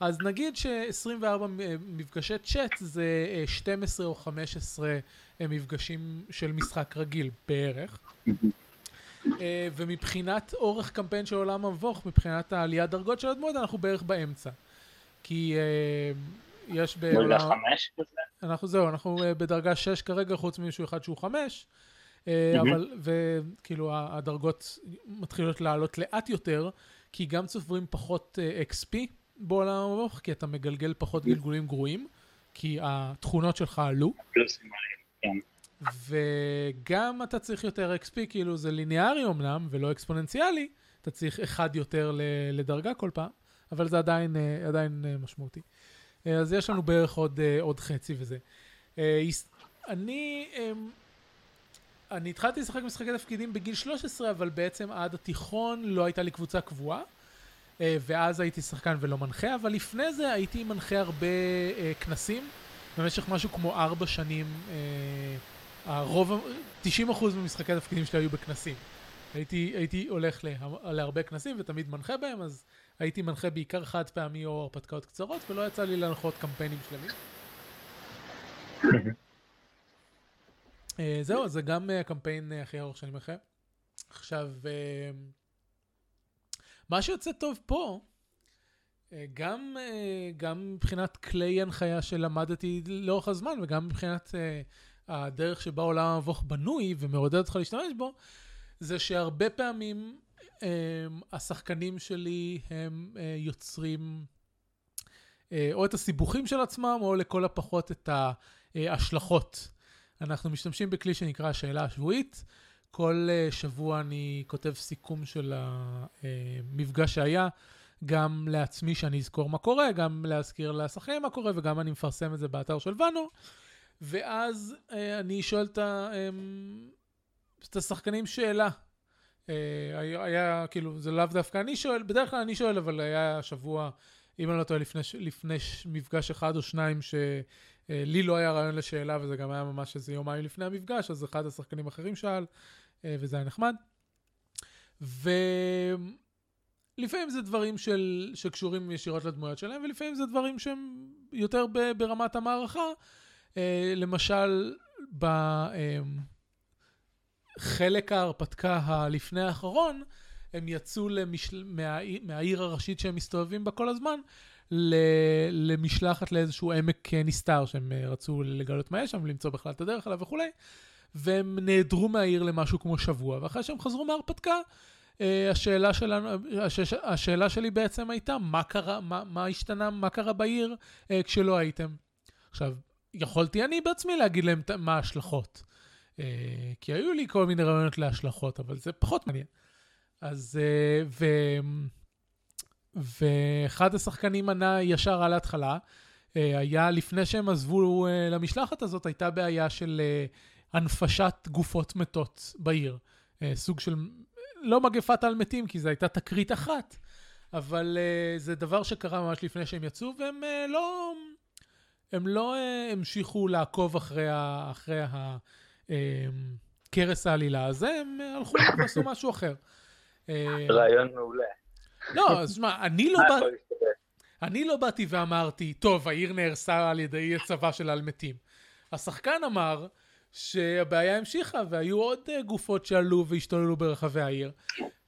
אז נגיד ש-24 מפגשי צ'אט זה 12 אה, או 15 אה, מפגשים של משחק רגיל בערך. ומבחינת אורך קמפיין של עולם המבוך, מבחינת העליית דרגות של הדמות, אנחנו בערך באמצע. כי uh, יש בעולם... חמש כזה? אנחנו זהו, אנחנו uh, בדרגה 6 כרגע, חוץ ממישהו אחד שהוא 5, uh, mm-hmm. אבל, וכאילו הדרגות מתחילות לעלות לאט יותר, כי גם צוברים פחות XP בעולם המבוך, כי אתה מגלגל פחות. גלגולים גרועים, כי התכונות שלך עלו. פלוסים עליהם, כן. וגם אתה צריך יותר XP, כאילו זה ליניארי אמנם, ולא אקספוננציאלי, אתה צריך אחד יותר לדרגה כל פעם. אבל זה עדיין, אה, עדיין אה, משמעותי. אה, אז יש לנו בערך עוד, עוד חצי וזה. אני, אני התחלתי לשחק משחקי תפקידים בגיל 13, אבל בעצם עד התיכון לא הייתה לי קבוצה קבועה. ואז הייתי שחקן ולא מנחה, אבל לפני זה הייתי מנחה הרבה כנסים, במשך משהו כמו ארבע שנים, הרוב, 90% ממשחקי התפקידים שלי היו בכנסים. הייתי, הייתי הולך לה, להרבה כנסים ותמיד מנחה בהם, אז הייתי מנחה בעיקר חד פעמי או הרפתקאות קצרות, ולא יצא לי להנחות קמפיינים שלמים. uh, זהו, זה גם uh, הקמפיין uh, הכי ארוך שאני מנחה. עכשיו, uh, מה שיוצא טוב פה, uh, גם, גם מבחינת כלי הנחיה שלמדתי לאורך הזמן, וגם מבחינת הדרך שבה עולם המבוך בנוי ומעודד אותך להשתמש בו, זה שהרבה פעמים השחקנים שלי הם uh, יוצרים uh, או את הסיבוכים של עצמם, או לכל הפחות את ההשלכות. אנחנו משתמשים בכלי שנקרא השאלה השבועית. כל שבוע אני כותב סיכום של המפגש שהיה, גם לעצמי שאני אזכור מה קורה, גם להזכיר לשחקנים מה קורה, וגם אני מפרסם את זה באתר של ואנו. ואז אני שואל את את השחקנים שאלה. אה, היה, היה כאילו, זה לאו דווקא אני שואל, בדרך כלל אני שואל, אבל היה שבוע, אם אני לא טועה, לפני, לפני מפגש אחד או שניים, שלי לא היה רעיון לשאלה, וזה גם היה ממש איזה יומיים לפני המפגש, אז אחד השחקנים האחרים שאל, אה, וזה היה נחמד. ולפעמים זה דברים של, שקשורים ישירות לדמויות שלהם, ולפעמים זה דברים שהם יותר ברמת המערכה. אה, למשל, ב... חלק ההרפתקה הלפני האחרון, הם יצאו למשל... מהעיר, מהעיר הראשית שהם מסתובבים בה כל הזמן, ל... למשלחת לאיזשהו עמק נסתר, שהם אה, רצו לגלות מה יש שם, למצוא בכלל את הדרך אליו וכולי, והם נעדרו מהעיר למשהו כמו שבוע, ואחרי שהם חזרו מההרפתקה, אה, השאלה, שלנו, הש, השאלה שלי בעצם הייתה, מה קרה, מה, מה השתנה, מה קרה בעיר אה, כשלא הייתם? עכשיו, יכולתי אני בעצמי להגיד להם מה ההשלכות. אה, כי היו לי כל מיני רעיונות להשלכות, אבל זה פחות מעניין. אז, אה, ו... ואחד השחקנים ענה ישר על ההתחלה, אה, היה, לפני שהם עזבו למשלחת הזאת, הייתה בעיה של הנפשת גופות מתות בעיר. סוג של, לא מגפת על מתים, כי זו הייתה תקרית אחת, אבל זה דבר שקרה ממש לפני שהם יצאו, והם לא, הם לא המשיכו לעקוב אחרי, ה, אחרי ה, קרס העלילה הזה, הם הלכו ועשו משהו אחר. רעיון מעולה. לא, אז שמע, אני לא בא... אני לא באתי ואמרתי, טוב, העיר נהרסה על ידי צבא של אלמתים. השחקן אמר שהבעיה המשיכה והיו עוד אה, גופות שעלו והשתוללו ברחבי העיר.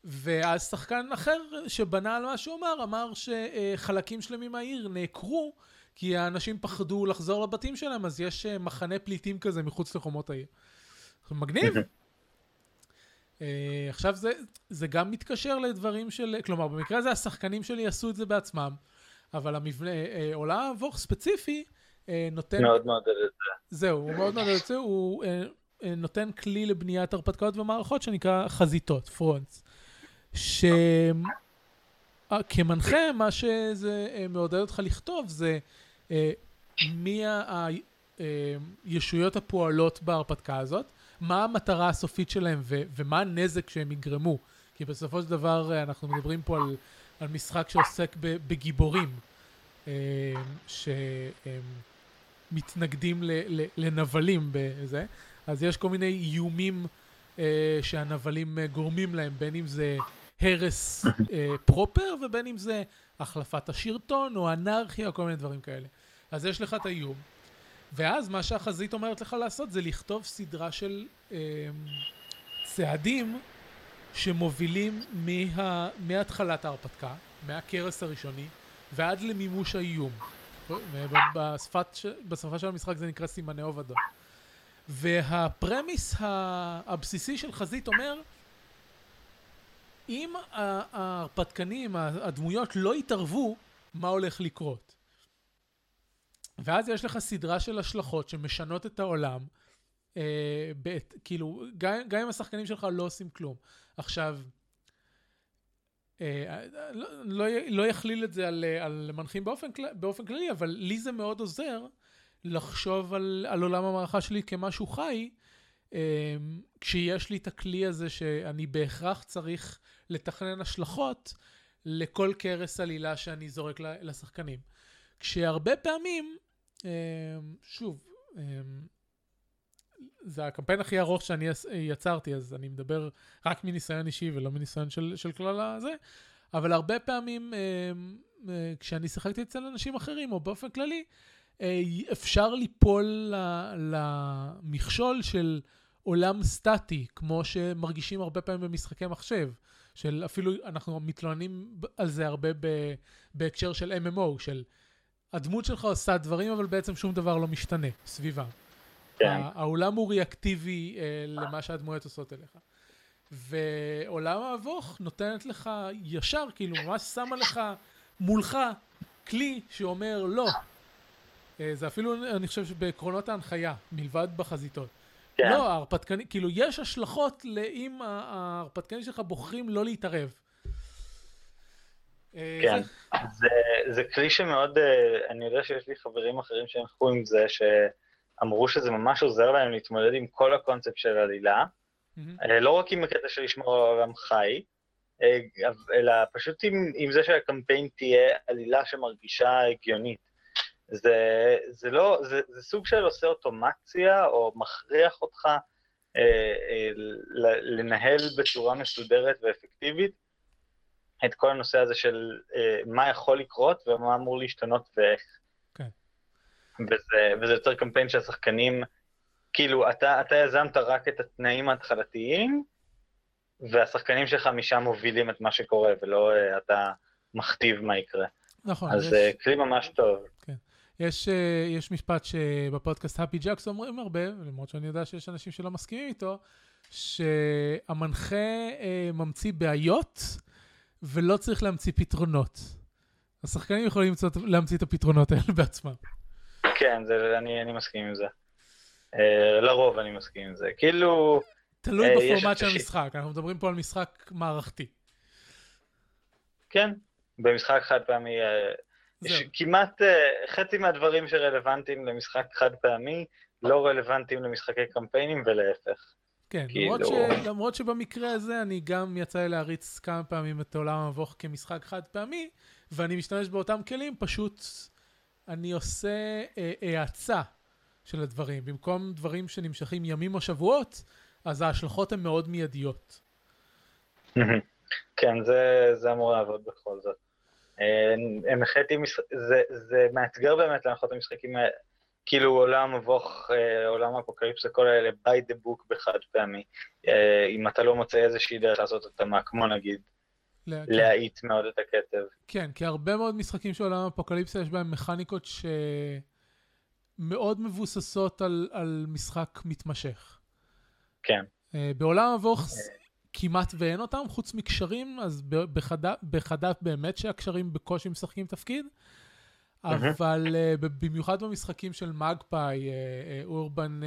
ואז שחקן אחר שבנה על מה שהוא אמר, אמר שחלקים שלמים מהעיר נעקרו כי האנשים פחדו לחזור לבתים שלהם, אז יש אה, מחנה פליטים כזה מחוץ לחומות העיר. מגניב. Uh, עכשיו זה, זה גם מתקשר לדברים של, כלומר במקרה הזה השחקנים שלי עשו את זה בעצמם, אבל המבנה, אה, עולם המבוך ספציפי, אה, נותן... מאוד מעודד את זה. זהו, הוא מאוד מעודד את זה, הוא אה, אה, נותן כלי לבניית הרפתקאות ומערכות שנקרא חזיתות, פרונטס. שכמנחה, אה, מה שזה אה, מעודד אותך לכתוב זה מי הישויות הפועלות בהרפתקה הזאת, מה המטרה הסופית שלהם ו- ומה הנזק שהם יגרמו. כי בסופו של דבר אה, אנחנו מדברים פה על על משחק שעוסק בגיבורים אה, שמתנגדים לנבלים בזה, אז יש כל מיני איומים אה, שהנבלים אה, גורמים להם, בין אם זה הרס פרופר ובין אם זה החלפת השרטון או אנרכיה או כל מיני דברים כאלה. אז יש לך את האיום, ואז מה שהחזית אומרת לך לעשות זה לכתוב סדרה של אה, צעדים שמובילים מה, מהתחלת ההרפתקה, מהקרס הראשוני, ועד למימוש האיום. בשפת, בשפה של המשחק זה נקרא סימני אובדון. והפרמיס הבסיסי של חזית אומר, אם ההרפתקנים, הדמויות לא יתערבו, מה הולך לקרות? ואז יש לך סדרה של השלכות שמשנות את העולם, אה, בית, כאילו, גם, גם אם השחקנים שלך לא עושים כלום. עכשיו, אה, לא, לא, לא יכליל את זה על, על מנחים באופן, באופן כללי, אבל לי זה מאוד עוזר לחשוב על, על עולם המערכה שלי כמשהו חי, אה, כשיש לי את הכלי הזה שאני בהכרח צריך לתכנן השלכות לכל קרס עלילה שאני זורק לשחקנים. כשהרבה פעמים, אה, שוב, זה הקמפיין הכי ארוך שאני יצרתי, אז אני מדבר רק מניסיון אישי ולא מניסיון של, של כלל הזה, אבל הרבה פעמים אה, אה, כשאני שיחקתי אצל אנשים אחרים, או באופן כללי, אה, אפשר ליפול למכשול של עולם סטטי, כמו שמרגישים הרבה פעמים במשחקי מחשב. של אפילו, אנחנו מתלוננים על זה הרבה בהקשר של MMO, של הדמות שלך עושה דברים, אבל בעצם שום דבר לא משתנה סביבה. כן. העולם הוא ריאקטיבי אה, למה שהדמויות עושות אליך. ועולם האבוך נותנת לך ישר, כאילו ממש שמה לך מולך כלי שאומר לא. אה, זה אפילו, אני חושב שבעקרונות ההנחיה, מלבד בחזיתות. כן. לא, ההרפתקנים, כאילו יש השלכות לאם ההרפתקנים שלך בוחרים לא להתערב. אה, כן, זה... זה, כלי שמאוד, אה, אני יודע שיש לי חברים אחרים שהלכו עם זה, ש... אמרו שזה ממש עוזר להם להתמודד עם כל הקונספט של עלילה, mm-hmm. לא רק עם הקטע של לשמור על עולם חי, אלא פשוט עם, עם זה שהקמפיין תהיה עלילה שמרגישה הגיונית. זה, זה לא, זה, זה סוג של עושה אוטומציה או מכריח אותך אה, אה, לנהל בצורה מסודרת ואפקטיבית את כל הנושא הזה של אה, מה יכול לקרות ומה אמור להשתנות ואיך. וזה, וזה יוצר קמפיין שהשחקנים, כאילו, אתה, אתה יזמת רק את התנאים ההתחלתיים, והשחקנים שלך משם מובילים את מה שקורה, ולא uh, אתה מכתיב מה יקרה. נכון. אז יש... uh, כלי ממש טוב. כן. יש, uh, יש משפט שבפודקאסט הפי ג'קס אומרים הרבה, למרות שאני יודע שיש אנשים שלא מסכימים איתו, שהמנחה אה, ממציא בעיות ולא צריך להמציא פתרונות. השחקנים יכולים למצוא, להמציא את הפתרונות האלה בעצמם. כן, זה, אני, אני מסכים עם זה. אה, לרוב אני מסכים עם זה. כאילו... תלוי אה, בפורמט של המשחק, אנחנו מדברים פה על משחק מערכתי. כן, במשחק חד פעמי, אה, יש כמעט אה, חצי מהדברים שרלוונטיים למשחק חד פעמי לא רלוונטיים למשחקי קמפיינים ולהפך. כן, כאילו... למרות, ש... למרות שבמקרה הזה אני גם יצא לי להריץ כמה פעמים את עולם המבוך כמשחק חד פעמי, ואני משתמש באותם כלים, פשוט אני עושה אה, האצה של הדברים. במקום דברים שנמשכים ימים או שבועות, אז ההשלכות הן מאוד מיידיות. כן, זה, זה אמור לעבוד בכל זאת. אה, הנחיתי, זה, זה מאתגר באמת להנחות המשחקים, כאילו עולם מבוך, אה, עולם אפוקליפסה, כל האלה by the book בחד פעמי. אה, אם אתה לא מוצא איזושהי דרך לעשות אותם, כמו נגיד, כן. להאיט מאוד את הקצב. כן, כי הרבה מאוד משחקים של עולם אפוקליפסה יש בהם מכניקות שמאוד מבוססות על, על משחק מתמשך. כן. בעולם מבוך כמעט ואין אותם, חוץ מקשרים, אז בחד"פ באמת שהקשרים בקושי משחקים תפקיד. אבל uh, במיוחד במשחקים של מגפאי, אורבן,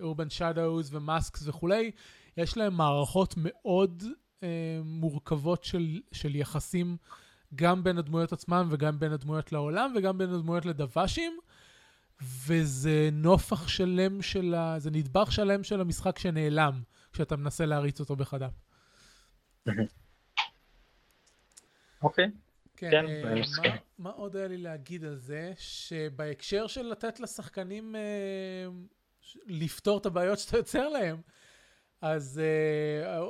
אורבן שדאוז ומאסקס וכולי, יש להם מערכות מאוד uh, מורכבות של, של יחסים גם בין הדמויות עצמם וגם בין הדמויות לעולם וגם בין הדמויות לדוושים, וזה נופח שלם של ה... זה נדבך שלם של המשחק שנעלם. כשאתה מנסה להריץ אותו בחד"פ. אוקיי. כן, כן אה, מסכים. מה עוד היה לי להגיד על זה? שבהקשר של לתת לשחקנים אה, לפתור את הבעיות שאתה יוצר להם, אז אה,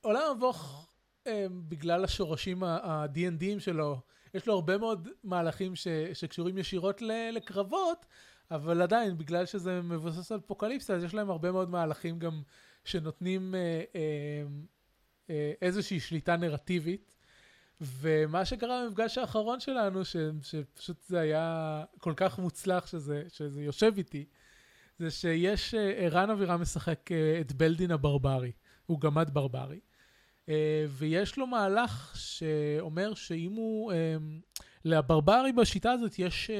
עולם המבוך, אה, בגלל השורשים ה-D&D'ים שלו, יש לו הרבה מאוד מהלכים ש, שקשורים ישירות לקרבות, אבל עדיין, בגלל שזה מבוסס על אפוקליפסה, אז יש להם הרבה מאוד מהלכים גם שנותנים אה, אה, אה, איזושהי שליטה נרטיבית. ומה שקרה במפגש האחרון שלנו, ש, שפשוט זה היה כל כך מוצלח שזה, שזה יושב איתי, זה שיש, אה, ערן אבירם משחק אה, את בלדין הברברי, הוא גמד ברברי. אה, ויש לו מהלך שאומר שאם הוא, לברברי בשיטה הזאת יש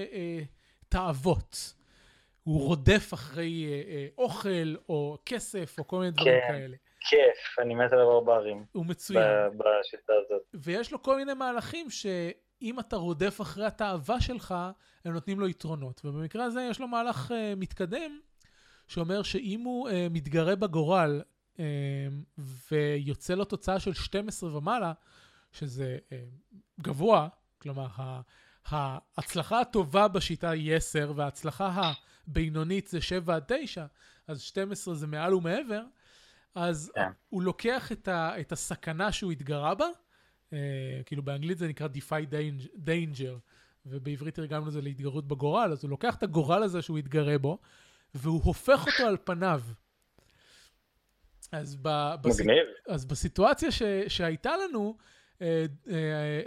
תאוות. הוא רודף אחרי אה, אה, אוכל או כסף או כל מיני דברים כן, כאלה. כיף, אני מת על הברברים. הוא מצוין. בשיטה הזאת. ויש לו כל מיני מהלכים שאם אתה רודף אחרי התאווה שלך, הם נותנים לו יתרונות. ובמקרה הזה יש לו מהלך אה, מתקדם, שאומר שאם הוא אה, מתגרה בגורל אה, ויוצא לו תוצאה של 12 ומעלה, שזה אה, גבוה, כלומר, ההצלחה הטובה בשיטה היא 10, וההצלחה הבינונית זה 7 עד 9, אז 12 זה מעל ומעבר, אז yeah. כן. הוא לוקח את, ה, את הסכנה שהוא התגרה בה, uh, כאילו באנגלית זה נקרא defy danger, ובעברית תרגמנו לזה להתגרות בגורל, אז הוא לוקח את הגורל הזה שהוא התגרה בו, והוא הופך אותו על פניו. אז, ב, בס... אז בסיטואציה ש, שהייתה לנו, אה, אה,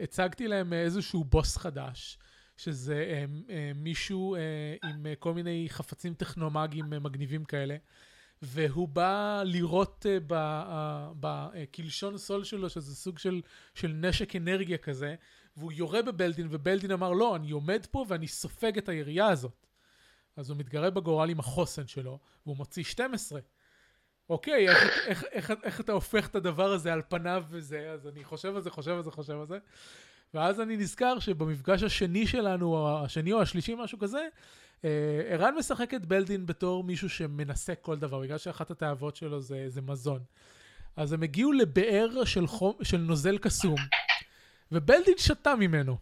הצגתי להם איזשהו בוס חדש, שזה אה, מישהו עם כל מיני חפצים טכנומגיים מגניבים כאלה. והוא בא לירות בקלשון סול שלו, שזה סוג של, של נשק אנרגיה כזה, והוא יורה בבלדין, ובלדין אמר, לא, אני עומד פה ואני סופג את הירייה הזאת. אז הוא מתגרה בגורל עם החוסן שלו, והוא מוציא 12. אוקיי, איך, איך, איך, איך אתה הופך את הדבר הזה על פניו וזה, אז אני חושב על זה, חושב על זה, חושב על זה. ואז אני נזכר שבמפגש השני שלנו, השני או השלישי, משהו כזה, אה, ערן משחק את בלדין בתור מישהו שמנסה כל דבר, בגלל שאחת התאוות שלו זה, זה מזון. אז הם הגיעו לבאר של, חום, של נוזל קסום, ובלדין שתה ממנו.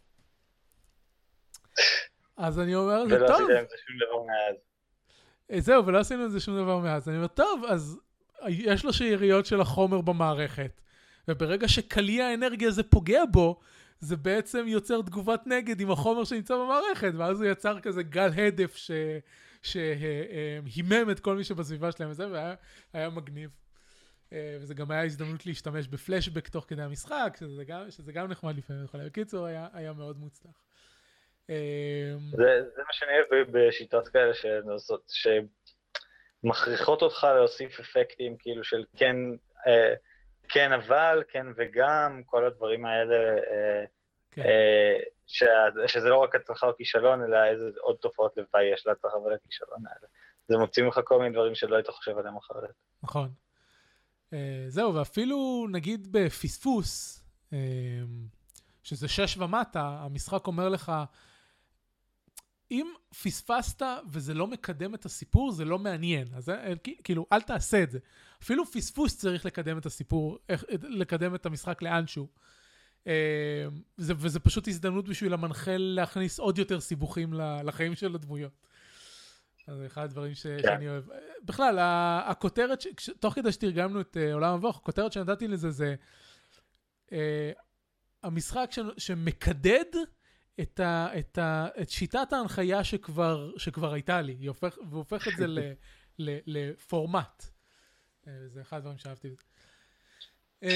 אז אני אומר, זה טוב. ולא עשיתם את זה שום דבר מאז. אה, זהו, ולא עשינו את זה שום דבר מאז. אני אומר, טוב, אז יש לו שאריות של החומר במערכת, וברגע שקליע האנרגיה הזה פוגע בו, זה בעצם יוצר תגובת נגד עם החומר שנמצא במערכת, ואז הוא יצר כזה גל הדף ש... שהימם את כל מי שבסביבה שלהם וזה, והיה מגניב. אה, וזה גם היה הזדמנות להשתמש בפלשבק תוך כדי המשחק, שזה גם, שזה גם נחמד לפעמים. בקיצור, היה, היה מאוד מוצלח. אה, זה, זה מה שאני אוהב בשיטות כאלה שנעשות, מכריחות אותך להוסיף אפקטים כאילו של כן, אה, כן אבל, כן וגם, כל הדברים האלה, אה, כן. אה, ש, שזה לא רק הצלחה או כישלון, אלא איזה עוד תופעות לוואי יש להצלחה ולכישלון האלה. זה מוציא ממך כל מיני דברים שלא היית חושב עליהם אחרת. נכון. אה, זהו, ואפילו נגיד בפספוס, אה, שזה שש ומטה, המשחק אומר לך, אם פספסת וזה לא מקדם את הסיפור, זה לא מעניין. אז אה, כאילו, אל תעשה את זה. אפילו פספוס צריך לקדם את הסיפור, לקדם את המשחק לאנשהו. וזה פשוט הזדמנות בשביל המנחה להכניס עוד יותר סיבוכים לחיים של הדמויות. אז זה אחד הדברים ש... כן. שאני אוהב. בכלל, הכותרת, ש... תוך כדי שתרגמנו את uh, עולם המבוך, הכותרת שנתתי לזה זה uh, המשחק ש... שמקדד את, ה... את, ה... את שיטת ההנחיה שכבר, שכבר הייתה לי, הופך... והופך את זה ל... ל... לפורמט. Uh, זה אחד הדברים שאהבתי. Um,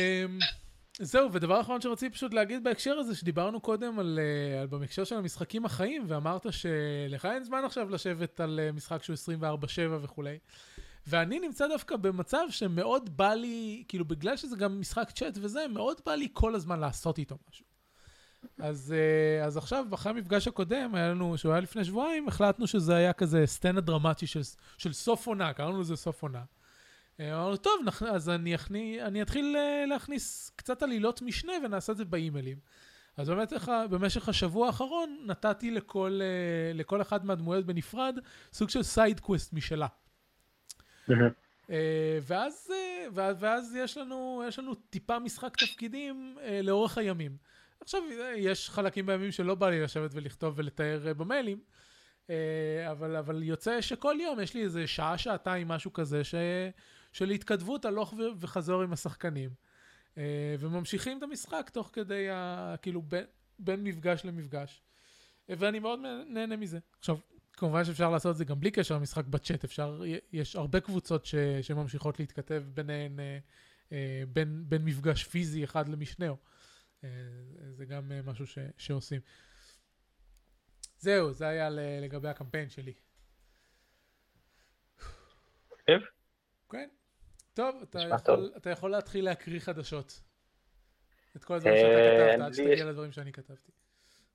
זהו, ודבר אחרון שרציתי פשוט להגיד בהקשר הזה, שדיברנו קודם על, אה, על במקשר של המשחקים החיים, ואמרת שלך אין זמן עכשיו לשבת על אה, משחק שהוא 24-7 וכולי. ואני נמצא דווקא במצב שמאוד בא לי, כאילו בגלל שזה גם משחק צ'אט וזה, מאוד בא לי כל הזמן לעשות איתו משהו. אז, אה, אז עכשיו, אחרי המפגש הקודם, היה לנו, שהוא היה לפני שבועיים, החלטנו שזה היה כזה סצנה דרמטי של, של סוף עונה, קראנו לזה סוף עונה. אמרנו, טוב, אז אני, אכני, אני אתחיל אה, להכניס קצת עלילות משנה ונעשה את זה באימיילים. אז באמת במשך השבוע האחרון נתתי לכל, אה, לכל אחד מהדמויות בנפרד סוג של side quest משלה. אה, ואז, ואז יש, לנו, יש לנו טיפה משחק תפקידים לאורך הימים. עכשיו, יש חלקים בימים שלא בא לי לשבת ולכתוב ולתאר במיילים, אבל, אבל יוצא שכל יום יש לי איזה שעה, שעתיים, משהו כזה, ש... של התכתבות הלוך וחזור עם השחקנים. אה, וממשיכים את המשחק תוך כדי, ה, כאילו, בין, בין מפגש למפגש. אה, ואני מאוד נהנה מזה. עכשיו, כמובן שאפשר לעשות את זה גם בלי קשר למשחק בצ'אט, אפשר, יש הרבה קבוצות ש, שממשיכות להתכתב ביניהן, אה, בין, בין מפגש פיזי אחד למשנהו. זה גם משהו ש, שעושים. זהו, זה היה לגבי הקמפיין שלי. כן. טוב, אתה יכול, אתה יכול להתחיל להקריא חדשות. את כל הדברים שאתה אה, כתבת, עד שתגיע לדברים שאני כתבתי.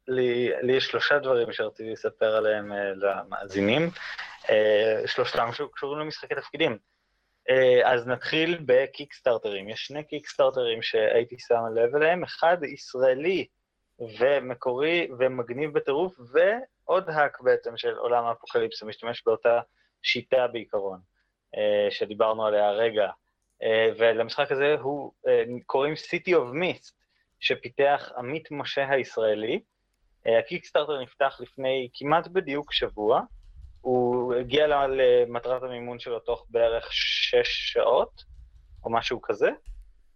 לי, לי יש שלושה דברים שרציתי לספר עליהם למאזינים, שלושתם שקשורים למשחקי תפקידים. אה, אז נתחיל ב Kickstarterים. יש שני Kickstarterים שהייתי שם לב אליהם, אחד ישראלי ומקורי ומגניב בטירוף, ועוד hack בעצם של עולם האפוקליפס, משתמש באותה שיטה בעיקרון. אה, שדיברנו עליה הרגע, אה, ולמשחק הזה הוא, אה, קוראים City of Mist, שפיתח עמית משה הישראלי. ה Kickstarter נפתח לפני כמעט בדיוק שבוע, הוא הגיע למטרת המימון שלו תוך בערך שש שעות, או משהו כזה.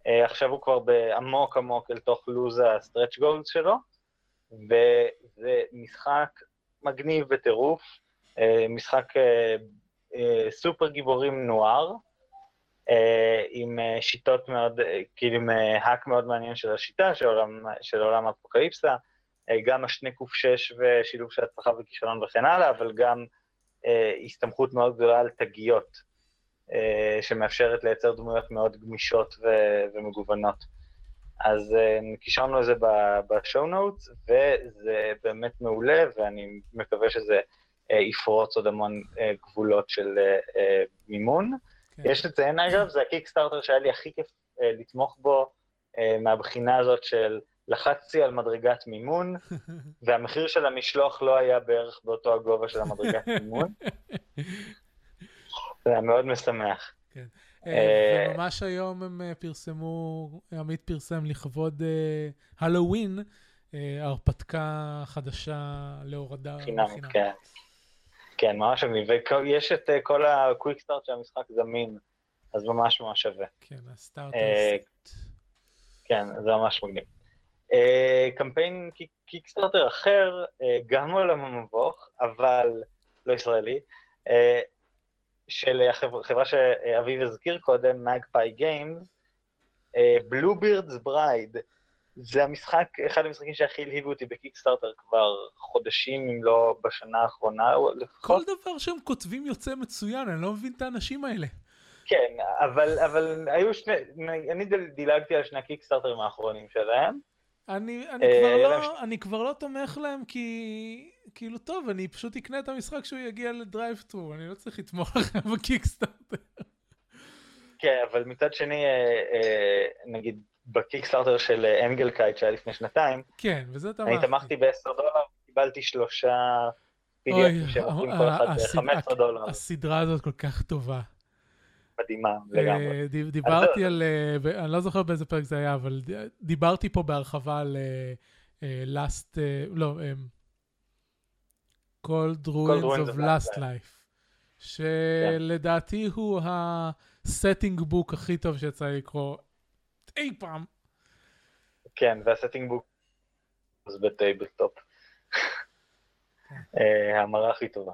עכשיו הוא כבר בעמוק עמוק אל תוך לוז ה stretch goals שלו, וזה משחק מגניב בטירוף, משחק אה, סופר גיבורים נוער, אה, עם אה, שיטות מאוד, כאילו עם hack מאוד מעניין של השיטה, של עולם, של עולם האפוקליפסה, גם השני ק"ש ושילוב של הצלחה וכישלון וכן הלאה, אבל גם הסתמכות מאוד גדולה על תגיות, שמאפשרת לייצר דמויות מאוד גמישות ו- ומגוונות. אז קישרנו לזה בשואו נוטס, וזה באמת מעולה, ואני מקווה שזה אה, יפרוץ עוד המון אה, גבולות של אה, מימון. כן. יש לציין אגב, זה הקיקסטארטר שהיה לי הכי כיף לתמוך בו מהבחינה הזאת של לחצתי על מדרגת מימון, והמחיר של המשלוח לא היה בערך באותו הגובה של המדרגת מימון. זה היה מאוד משמח. כן. וממש היום הם פרסמו, עמית פרסם לכבוד הלואוין, הרפתקה חדשה להורדה. חינם, כן. כן, ממש מגניב, ויש את כל הקוויק סטארט של המשחק זמין, אז ממש ממש שווה. כן, הסטארט אה, כן, זה ממש מגניב. אה, קמפיין Kickstarter אחר, אה, גם עולם המבוך, אבל לא ישראלי, אה, של החברה שאביב הזכיר קודם, Magpie Games, Bluebeard's Bride, זה המשחק, אחד המשחקים שהכי הלהיבו אותי ב Kickstarter כבר חודשים, אם לא בשנה האחרונה כל דבר שהם כותבים יוצא מצוין, אני לא מבין את האנשים האלה. כן, אבל, אבל היו שני, אני דילגתי על שני ה Kickstarterים האחרונים שלהם. אני, אני, אה, כבר לא, אני כבר לא תומך להם כי, כאילו טוב, אני פשוט אקנה את המשחק שהוא יגיע ל DriveThru, אני לא צריך לתמוך לכם ב Kickstarter. כן, אבל מצד שני, אה, אה, נגיד ב Kickstarter של אנגל קייט שהיה לפני שנתיים, כן, וזה תמכתי. אני תמכתי ב-10 דולר, קיבלתי שלושה PDFים שמוכרים כל אחד ב-15 דולר. הסדרה הזאת כל כך טובה. מדהימה לגמרי. דיברתי על, אני לא זוכר באיזה פרק זה היה, אבל דיברתי פה בהרחבה על last, לא, Cold Ruins of Last Life, שלדעתי הוא הסטינג בוק הכי טוב שיצא לי לקרוא אי פעם. כן, וה setting book זה ב tabletop. ההמרה הכי טובה.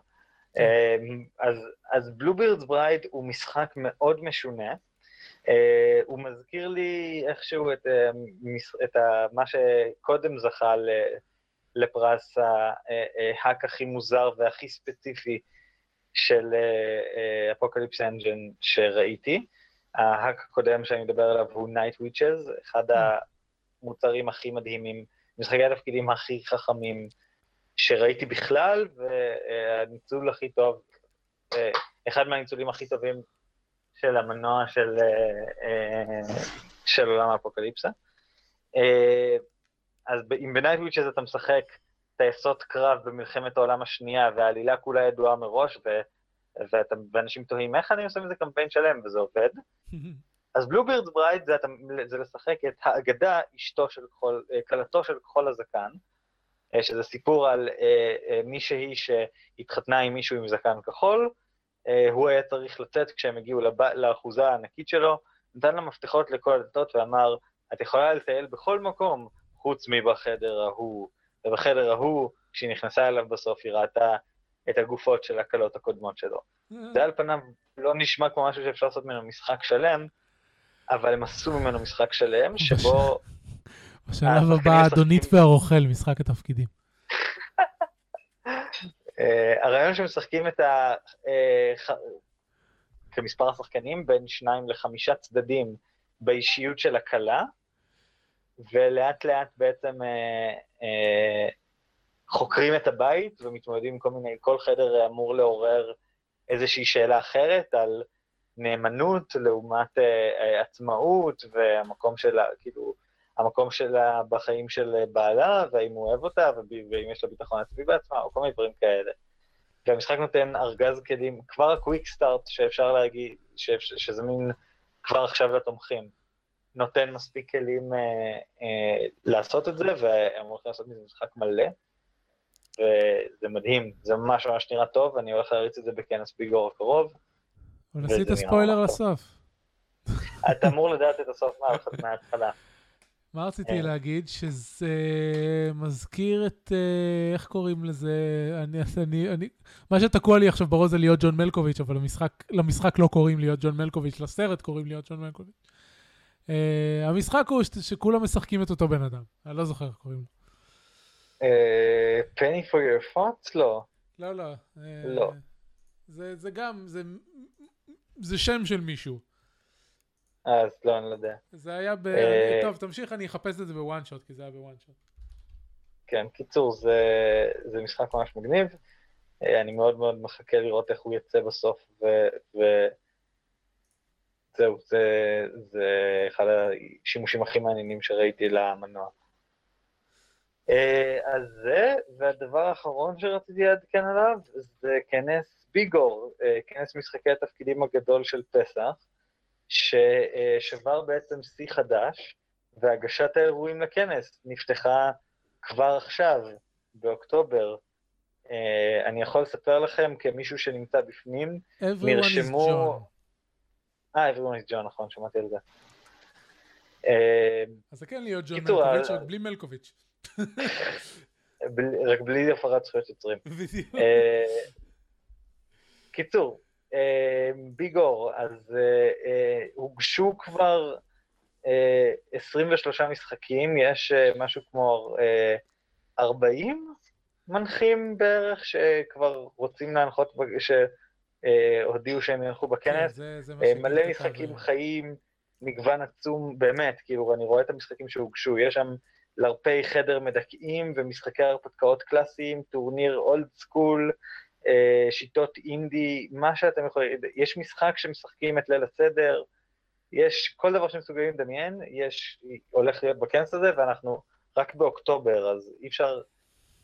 כן. אז, אז Bluebeard's Bride הוא משחק מאוד משונה. הוא מזכיר לי איכשהו את, את מה שקודם זכה לפרס ה hack הכי מוזר והכי ספציפי של Apocalypse Engine שראיתי. ה hack הקודם שאני מדבר עליו הוא Night Witches, אחד מממ. המוצרים הכי מדהימים, משחקי התפקידים הכי חכמים שראיתי בכלל, והניצול הכי טוב, אחד מהניצולים הכי טובים של המנוע של, של עולם האפוקליפסה. אז אם ב Night Witches אתה משחק טייסות קרב במלחמת העולם השנייה, והעלילה כולה ידועה מראש, ו... ואתה, ואנשים תוהים איך אני עושה מזה קמפיין שלם, וזה עובד. אז Bluebeard's Bride זה, זה לשחק את האגדה, אשתו של כחול, אה, כלתו של כחול הזקן, אה, שזה סיפור על אה, מישהי שהתחתנה עם מישהו עם זקן כחול, הוא היה צריך לצאת כשהם הגיעו לב... לאחוזה הענקית שלו, נתן לה מפתחות לכל הדלתות ואמר, את יכולה לטייל בכל מקום, חוץ מבחדר ההוא. ובחדר ההוא, כשהיא נכנסה אליו בסוף, היא ראתה את הגופות של הקלות הקודמות שלו. זה על פניו לא נשמע כמו משהו שאפשר לעשות ממנו משחק שלם, אבל הם עשו ממנו משחק שלם, שבו... בשלב הבא, האדונית והרוכל, משחק התפקידים. אה, הרעיון שמשחקים את ה... אה, כמספר השחקנים, בין שניים לחמישה צדדים באישיות של הכלה, ולאט לאט בעצם אה, חוקרים את הבית ומתמודדים עם כל מיני, כל חדר אמור לעורר איזושהי שאלה אחרת על נאמנות לעומת אה, עצמאות והמקום שלה, כאילו, המקום שלה בחיים של בעלה, והאם הוא אוהב אותה, ואם יש לה ביטחון עצמי בעצמה, או כל מיני דברים כאלה. והמשחק נותן ארגז כלים, כבר הקוויק סטארט שאפשר להגיד, שזה מין כבר עכשיו לתומכים. נותן מספיק כלים אה, אה, לעשות את זה, והם הולכים לעשות מזה משחק מלא, וזה מדהים, זה ממש ממש נראה טוב, ואני הולך להריץ את זה בכנס ביגור הקרוב. אבל עשית ספוילר לסוף. אתה אמור לדעת את הסוף מההתחלה. מה רציתי אה. להגיד? שזה מזכיר את, אה, איך קוראים לזה? אני, אני, אני, מה שתקוע לי עכשיו בראש זה להיות ג'ון מלקוביץ', אבל למשחק, למשחק לא קוראים להיות ג'ון מלקוביץ', לסרט קוראים להיות ג'ון מלקוביץ'. Uh, המשחק הוא שכולם משחקים את אותו בן אדם, אני לא זוכר איך קוראים לו. פני פור יור פאנס? לא. לא, לא. Uh, לא. זה, זה גם, זה, זה שם של מישהו. אז לא, אני לא יודע. זה היה ב... Uh, טוב, תמשיך, אני אחפש את זה בוואן שוט, כי זה היה בוואן שוט. כן, קיצור, זה, זה משחק ממש מגניב. אני מאוד מאוד מחכה לראות איך הוא יצא בסוף, ו... ו... זהו, זה, זה אחד השימושים הכי מעניינים שראיתי למנוע. אה, אז זה, והדבר האחרון שרציתי לעדכן עליו, זה כנס ביגור, אה, כנס משחקי התפקידים הגדול של פסח, ששבר בעצם שיא חדש, והגשת האירועים לכנס נפתחה כבר עכשיו, באוקטובר. אה, אני יכול לספר לכם, כמישהו שנמצא בפנים, נרשמו... אה, everyone is John, נכון, שמעתי על זה. אז זה כן להיות ג'ון מלקוביץ', רק בלי מלקוביץ'. רק בלי הפרת זכויות יוצרים. בדיוק. קיצור, ביגור, אז הוגשו כבר 23 משחקים, יש משהו כמו 40 מנחים בערך שכבר רוצים להנחות, שהודיעו שהם ילכו בכנס. כן, זה, זה מלא משחקים חיים, מגוון עצום, באמת, כאילו, אני רואה את המשחקים שהוגשו, יש שם לארפי חדר מדכאים ומשחקי הרפתקאות קלאסיים, טורניר old school, שיטות אינדי, מה שאתם יכולים, יש משחק שמשחקים את ליל הסדר, יש כל דבר שמסוגלים לדמיין, יש, הולך להיות בכנס הזה, ואנחנו רק באוקטובר, אז אי אפשר,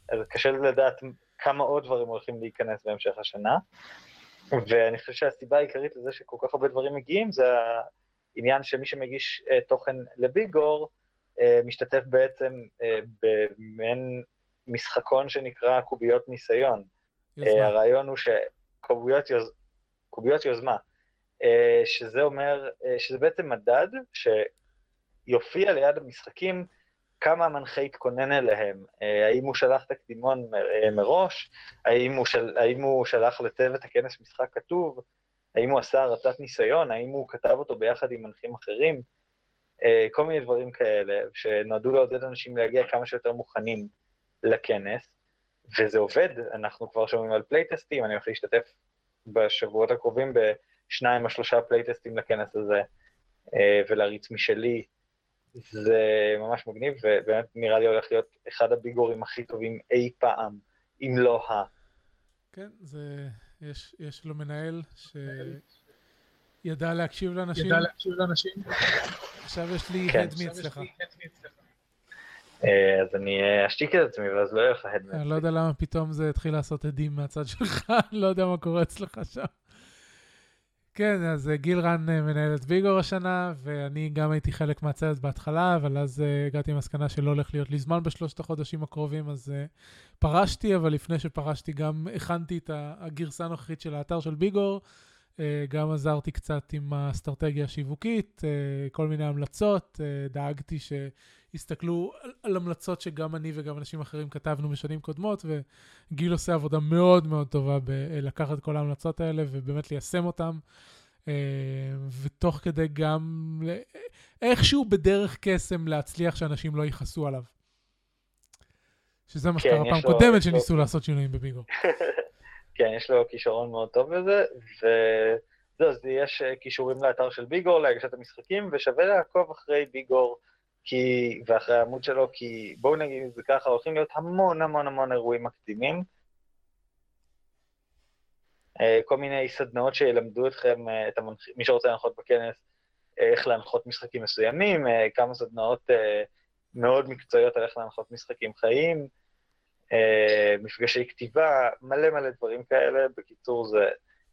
אז קשה לדעת כמה עוד דברים הולכים להיכנס בהמשך השנה. ואני חושב שהסיבה העיקרית לזה שכל כך הרבה דברים מגיעים, זה העניין שמי שמגיש uh, תוכן לביגור, uh, משתתף בעצם uh, במעין משחקון שנקרא קוביות ניסיון. Uh, הרעיון הוא שקוביות יוז... יוזמה, uh, שזה אומר, uh, שזה בעצם מדד שיופיע ליד המשחקים כמה המנחה התכונן אליהם, אה, האם הוא שלח את הקדימון אה, מראש, האם הוא, של, האם הוא שלח לצוות הכנס משחק כתוב, האם הוא עשה הרצת ניסיון, האם הוא כתב אותו ביחד עם מנחים אחרים, אה, כל מיני דברים כאלה, שנועדו לעודד אנשים להגיע כמה שיותר מוכנים לכנס, וזה עובד, אנחנו כבר שומעים על playtestים, אני הולך להשתתף בשבועות הקרובים בשניים או שלושה playtestים לכנס הזה, ולהריץ משלי זה ממש מגניב, ובאמת נראה לי הולך להיות אחד הביגורים הכי טובים אי פעם, אם לא ה... כן, זה... יש, יש לו מנהל שידע להקשיב לאנשים. ידע להקשיב לאנשים. עכשיו יש לי כן. הדמי אצלך. אה, אז אני אה, אשתיק את עצמי, ואז לא לך הדמי. אני לא יודע למה פתאום זה התחיל לעשות עדים מהצד שלך, לא יודע מה קורה אצלך שם. כן, אז אה, גיל רן מנהל את ביגור השנה, ואני גם הייתי חלק מהצוות בהתחלה, אבל אז הגעתי למסקנה שלא הולך להיות לי זמן בשלושת החודשים הקרובים, אז פרשתי, אבל לפני שפרשתי גם הכנתי את הגרסה הנוכחית של האתר של ביגור, uh, גם עזרתי קצת עם האסטרטגיה השיווקית, uh, כל מיני המלצות, uh, דאגתי שיסתכלו על, המלצות שגם אני וגם אנשים אחרים כתבנו בשנים קודמות, וגיל עושה עבודה מאוד מאוד טובה בלקחת כל ההמלצות האלה ובאמת ליישם אותן. אה, ותוך כדי גם איכשהו בדרך קסם להצליח שאנשים לא יכעסו עליו. שזה מה שקרה כן, פעם קודמת שניסו לעשות שינויים בביגו. כן, יש לו כישרון מאוד טוב בזה, וזהו, אז יש אה, כישורים לאתר של ביגור, להגשת המשחקים, ושווה לעקוב אחרי ביגור כי, ואחרי העמוד שלו, כי בואו נגיד את זה ככה, הולכים להיות המון המון המון אירועים מקדימים. אה, כל מיני סדנאות שילמדו אתכם, אה, את המנח... מי שרוצה להנחות בכנס, אה, איך להנחות משחקים מסוימים, כמה סדנאות מאוד מקצועיות על איך להנחות משחקים חיים, מפגשי כתיבה, מלא מלא דברים כאלה. בקיצור, זה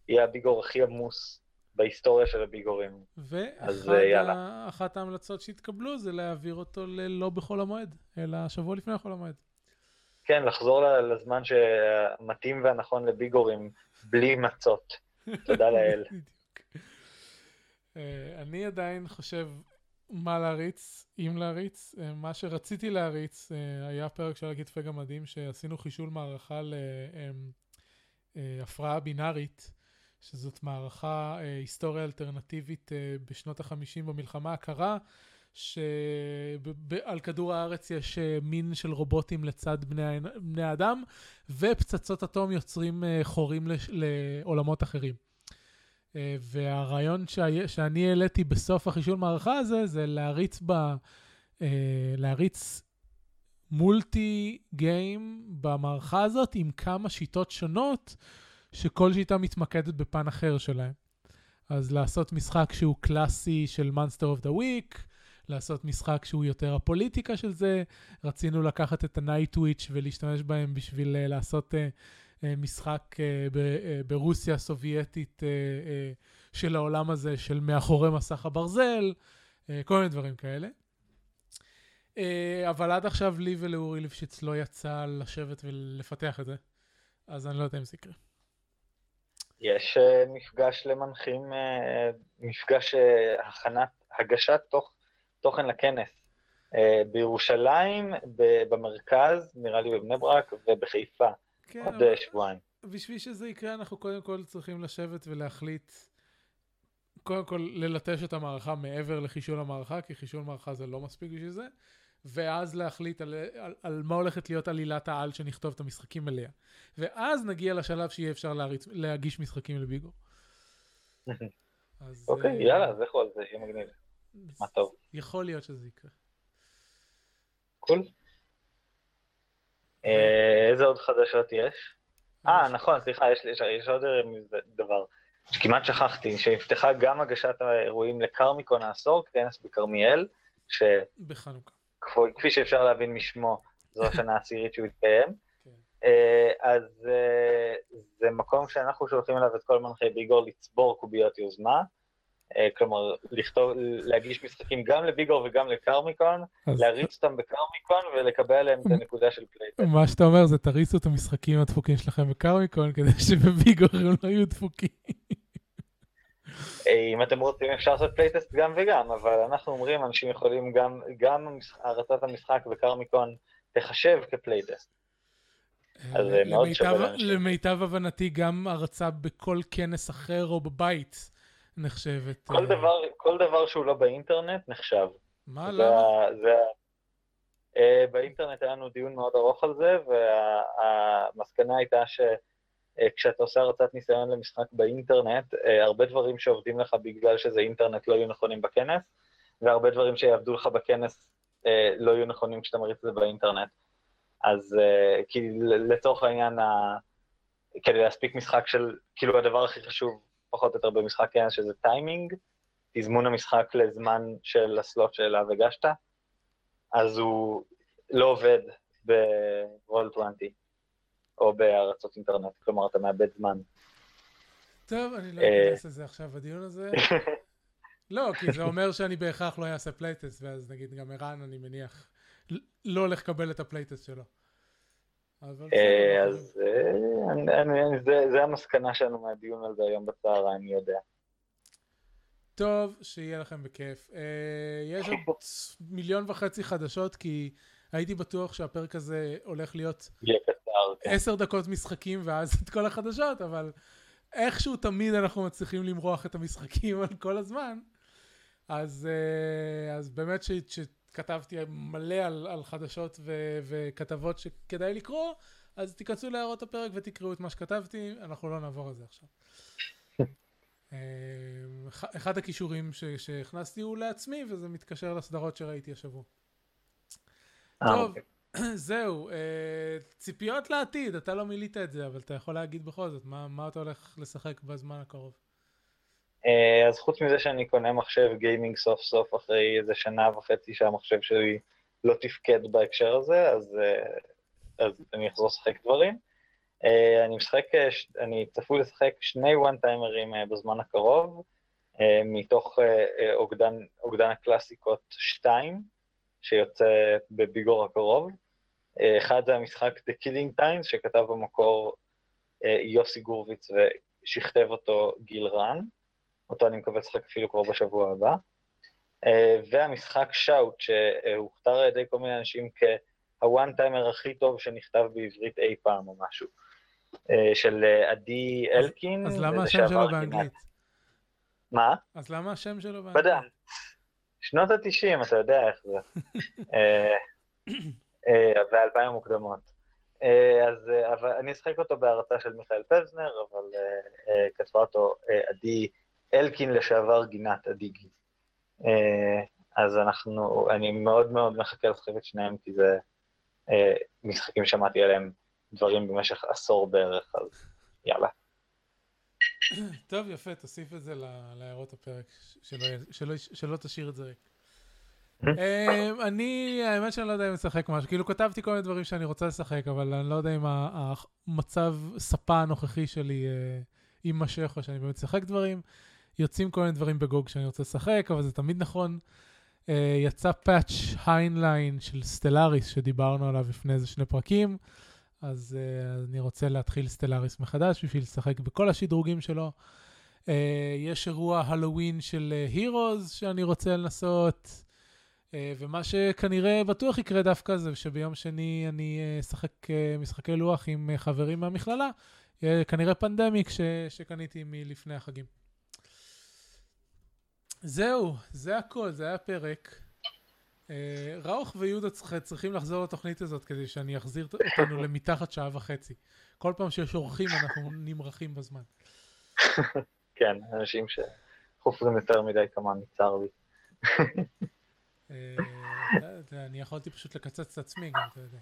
יהיה הביגור הכי עמוס בהיסטוריה של הביגורים. ואחת ההמלצות שהתקבלו זה להעביר אותו ללא בחול המועד, אלא שבוע לפני חול המועד. כן, לחזור לזמן שמתאים והנכון לביגורים, בלי מצות. תודה לאל. אה, אני עדיין חושב מה להריץ, אם להריץ. אה, מה שרציתי להריץ אה, היה פרק של הכתפי גמדים, שעשינו חישול מערכה להפרעה בינארית, שזאת מערכה היסטוריה אלטרנטיבית בשנות החמישים במלחמה הקרה. שעל כדור הארץ יש אה, מין של רובוטים לצד בני, בני אדם, ופצצות אטום יוצרים אה, חורים לעולמות אחרים. אה, והרעיון שאני, העליתי בסוף החישול מערכה הזה, זה להריץ ב... להריץ מולטי גיים במערכה הזאת עם כמה שיטות שונות, שכל שיטה מתמקדת בפן אחר שלהם. אז לעשות משחק שהוא קלאסי של Monster of the Week, לעשות משחק שהוא יותר הפוליטיקה של זה. רצינו לקחת את ה-Night Witch ולהשתמש בהם בשביל uh, לעשות uh, משחק uh, ב- uh, ברוסיה הסובייטית של העולם הזה, של מאחורי מסך הברזל, כל מיני דברים כאלה. אבל עד עכשיו לי ולאורי ליפשיץ לא יצא לשבת ולפתח את זה, אז אני לא יודע אם זה יקרה. יש מפגש למנחים, מפגש הכנת, הגשת תוך תוכן לכנס. אה, בירושלים, במרכז, נראה לי בבני ברק, ובחיפה. כן, עוד אבל... שבועיים. בשביל שזה יקרה, אנחנו קודם כל צריכים לשבת ולהחליט קודם כל ללטש את המערכה מעבר לחישול המערכה, כי חישול מערכה זה לא מספיק בשביל זה, ואז להחליט על, על, על מה הולכת להיות עלילת העל שנכתוב את המשחקים אליה. ואז נגיע לשלב שיהיה אפשר להריץ, להגיש משחקים לביגו. אז, אוקיי, אה, יאללה, אז לכו על זה, יהיה מגניב. מה טוב. יכול להיות שזה יקרה. קול. אה, איזה עוד חדשות יש? אה, נכון, סליחה, יש, יש, יש עוד דבר שכמעט שכחתי, שנפתחה גם הגשת האירועים לקרמיקון העשור, כנס בכרמיאל, ש... בחנוכה. כפי שאפשר להבין משמו, זו השנה העשירית שהוא התקיים. כן. אה, אז אה, זה מקום שאנחנו שולחים אליו את כל מנחי ביגור לצבור קוביות יוזמה. אה, כלומר, לכתוב, להגיש משחקים גם לביגור וגם לקרמיקון, אז... להריץ אותם בקרמיקון ולקבל עליהם את הנקודה של playtest. מה שאתה אומר זה תריצו את המשחקים הדפוקים שלכם בקרמיקון, כדי שבביגור הם לא יהיו דפוקים. אה, אם אתם רוצים אפשר לעשות playtest גם וגם, אבל אנחנו אומרים, אנשים יכולים גם, גם הרצת המשחק בקרמיקון תחשב כ playtest. אז זה מאוד שווה. למיטב הבנתי, גם הרצה בכל כנס אחר או בבית. נחשבת... כל, אה... דבר, כל דבר שהוא לא באינטרנט נחשב. מה, זה למה? זה, uh, באינטרנט היה לנו דיון מאוד ארוך על זה, והמסקנה וה, הייתה שכשאתה uh, עושה הרצאת ניסיון למשחק באינטרנט, הרבה דברים שעובדים לך בגלל שזה אינטרנט לא יהיו נכונים בכנס, והרבה דברים שיעבדו לך בכנס לא יהיו נכונים כשאתה מריץ את זה באינטרנט. אז כי לצורך העניין. כדי להספיק משחק של, כאילו הדבר הכי חשוב פחות או יותר במשחק כן, שזה טיימינג, תזמון המשחק לזמן של ה slot שאליו הגשת, אז הוא לא עובד ב-Roll 20 או בהרצות אינטרנט, כלומר אתה מאבד זמן. טוב, אני לא אה, אכנס לזה עכשיו בדיון הזה. לא, כי זה אומר שאני בהכרח לא אעשה playtest, ואז נגיד גם ערן, אני מניח, לא הולך לקבל את ה playtest שלו. אה, אז אה, זה המסקנה שלנו מהדיון הזה היום בצהריים, אני יודע. טוב, שיהיה לכם בכיף. אה, יש עוד מיליון וחצי חדשות, כי הייתי בטוח שהפרק הזה הולך להיות כן. עשר דקות משחקים ואז את כל החדשות, אבל איכשהו תמיד אנחנו מצליחים למרוח את המשחקים על כל הזמן. אז, אז באמת ש, כתבתי מלא על, על חדשות ו, וכתבות שכדאי לקרוא, אז תיכנסו להערות הפרק ותקראו את מה שכתבתי, אנחנו לא נעבור על זה עכשיו. אה, אחד הכישורים ש, שהכנסתי הוא לעצמי, וזה מתקשר לסדרות שראיתי השבוע. אה, טוב, אוקיי. זהו, אה, ציפיות לעתיד, אתה לא מילאת את זה, אבל אתה יכול להגיד בכל זאת, מה, מה אתה הולך לשחק בזמן הקרוב? אה, אז חוץ מזה שאני קונה מחשב גיימינג סוף סוף אחרי איזה שנה וחצי שהמחשב שלי לא תפקד בהקשר הזה, אז, אה, אז אני אחזור לשחק דברים. אה, אני משחק, אני צפוי לשחק שני וואן טיימרים בזמן הקרוב, מתוך אוגדן, אוגדן הקלאסיקות 2, שיוצא בביגור הקרוב. אחד זה המשחק The Killing Times, שכתב במקור יוסי גורביץ ושכתב אותו גיל רן. אותו אני מקווה לשחק אפילו כבר בשבוע הבא. Uh, והמשחק שאוט, שהוכתר על ידי כל מיני אנשים כהוואן טיימר הכי טוב שנכתב בעברית אי פעם או משהו, uh, של uh, עדי אלקין. אז למה השם שלו באנגלית? מה? אז למה השם שלו באנגלית? בדע. שנות ה-90, אתה יודע איך זה. ו-2000 מוקדמות. אז אבל אני אשחק אותו בהרצה של מיכאל פבזנר, אבל כתבה אותו עדי אלקין לשעבר גינת הדיגי. אה, אז אנחנו, אני מאוד מאוד מחכה לשחק את שניהם, כי זה אה, משחקים שמעתי עליהם דברים במשך עשור בערך, אז יאללה. טוב, יפה, תוסיף את זה להערות הפרק, שלא, שלא, שלא תשאיר את זה ריק. אה, אני, האמת שאני לא יודע אם לשחק משהו, כאילו כתבתי כל מיני דברים שאני רוצה לשחק, אבל אני לא יודע אם המצב ספה הנוכחי שלי יימשך או שאני באמת אשחק דברים. יוצאים כל מיני דברים בגוג שאני רוצה לשחק, אבל זה תמיד נכון. אה, יצא פאץ' היינליין של Stellaris שדיברנו עליו לפני איזה שני פרקים, אז אה, אני רוצה להתחיל Stellaris מחדש בשביל לשחק בכל השדרוגים שלו. אה, יש אירוע הלואוין של Heroes שאני רוצה לנסות, אה, ומה שכנראה בטוח יקרה דווקא זה שביום שני אני אשחק אה, משחקי לוח עם אה, חברים מהמכללה, uh, כנראה פנדמיק ש- שקניתי מלפני החגים. זהו, זה הכל, זה היה פרק. אה, ראוך ויהודה צריכים לחזור לתוכנית הזאת כדי שאני אחזיר אותנו למתחת שעה וחצי. כל פעם שיש אורחים אנחנו נמרחים בזמן. כן, אנשים שחופרים יותר מדי כמובן, צר לי. אה, אני יכולתי פשוט לקצץ את עצמי גם, אתה יודע.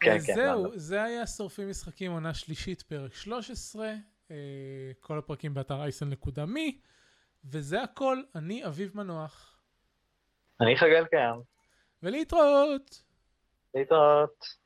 כן, אה, כן, זהו, למה? זה היה שורפים משחקים עונה שלישית, פרק 13. אה, כל הפרקים באתר אייסן.מי. וזה הכל, אני אביב מנוח. אני חגל קיים, ולהתראות! להתראות.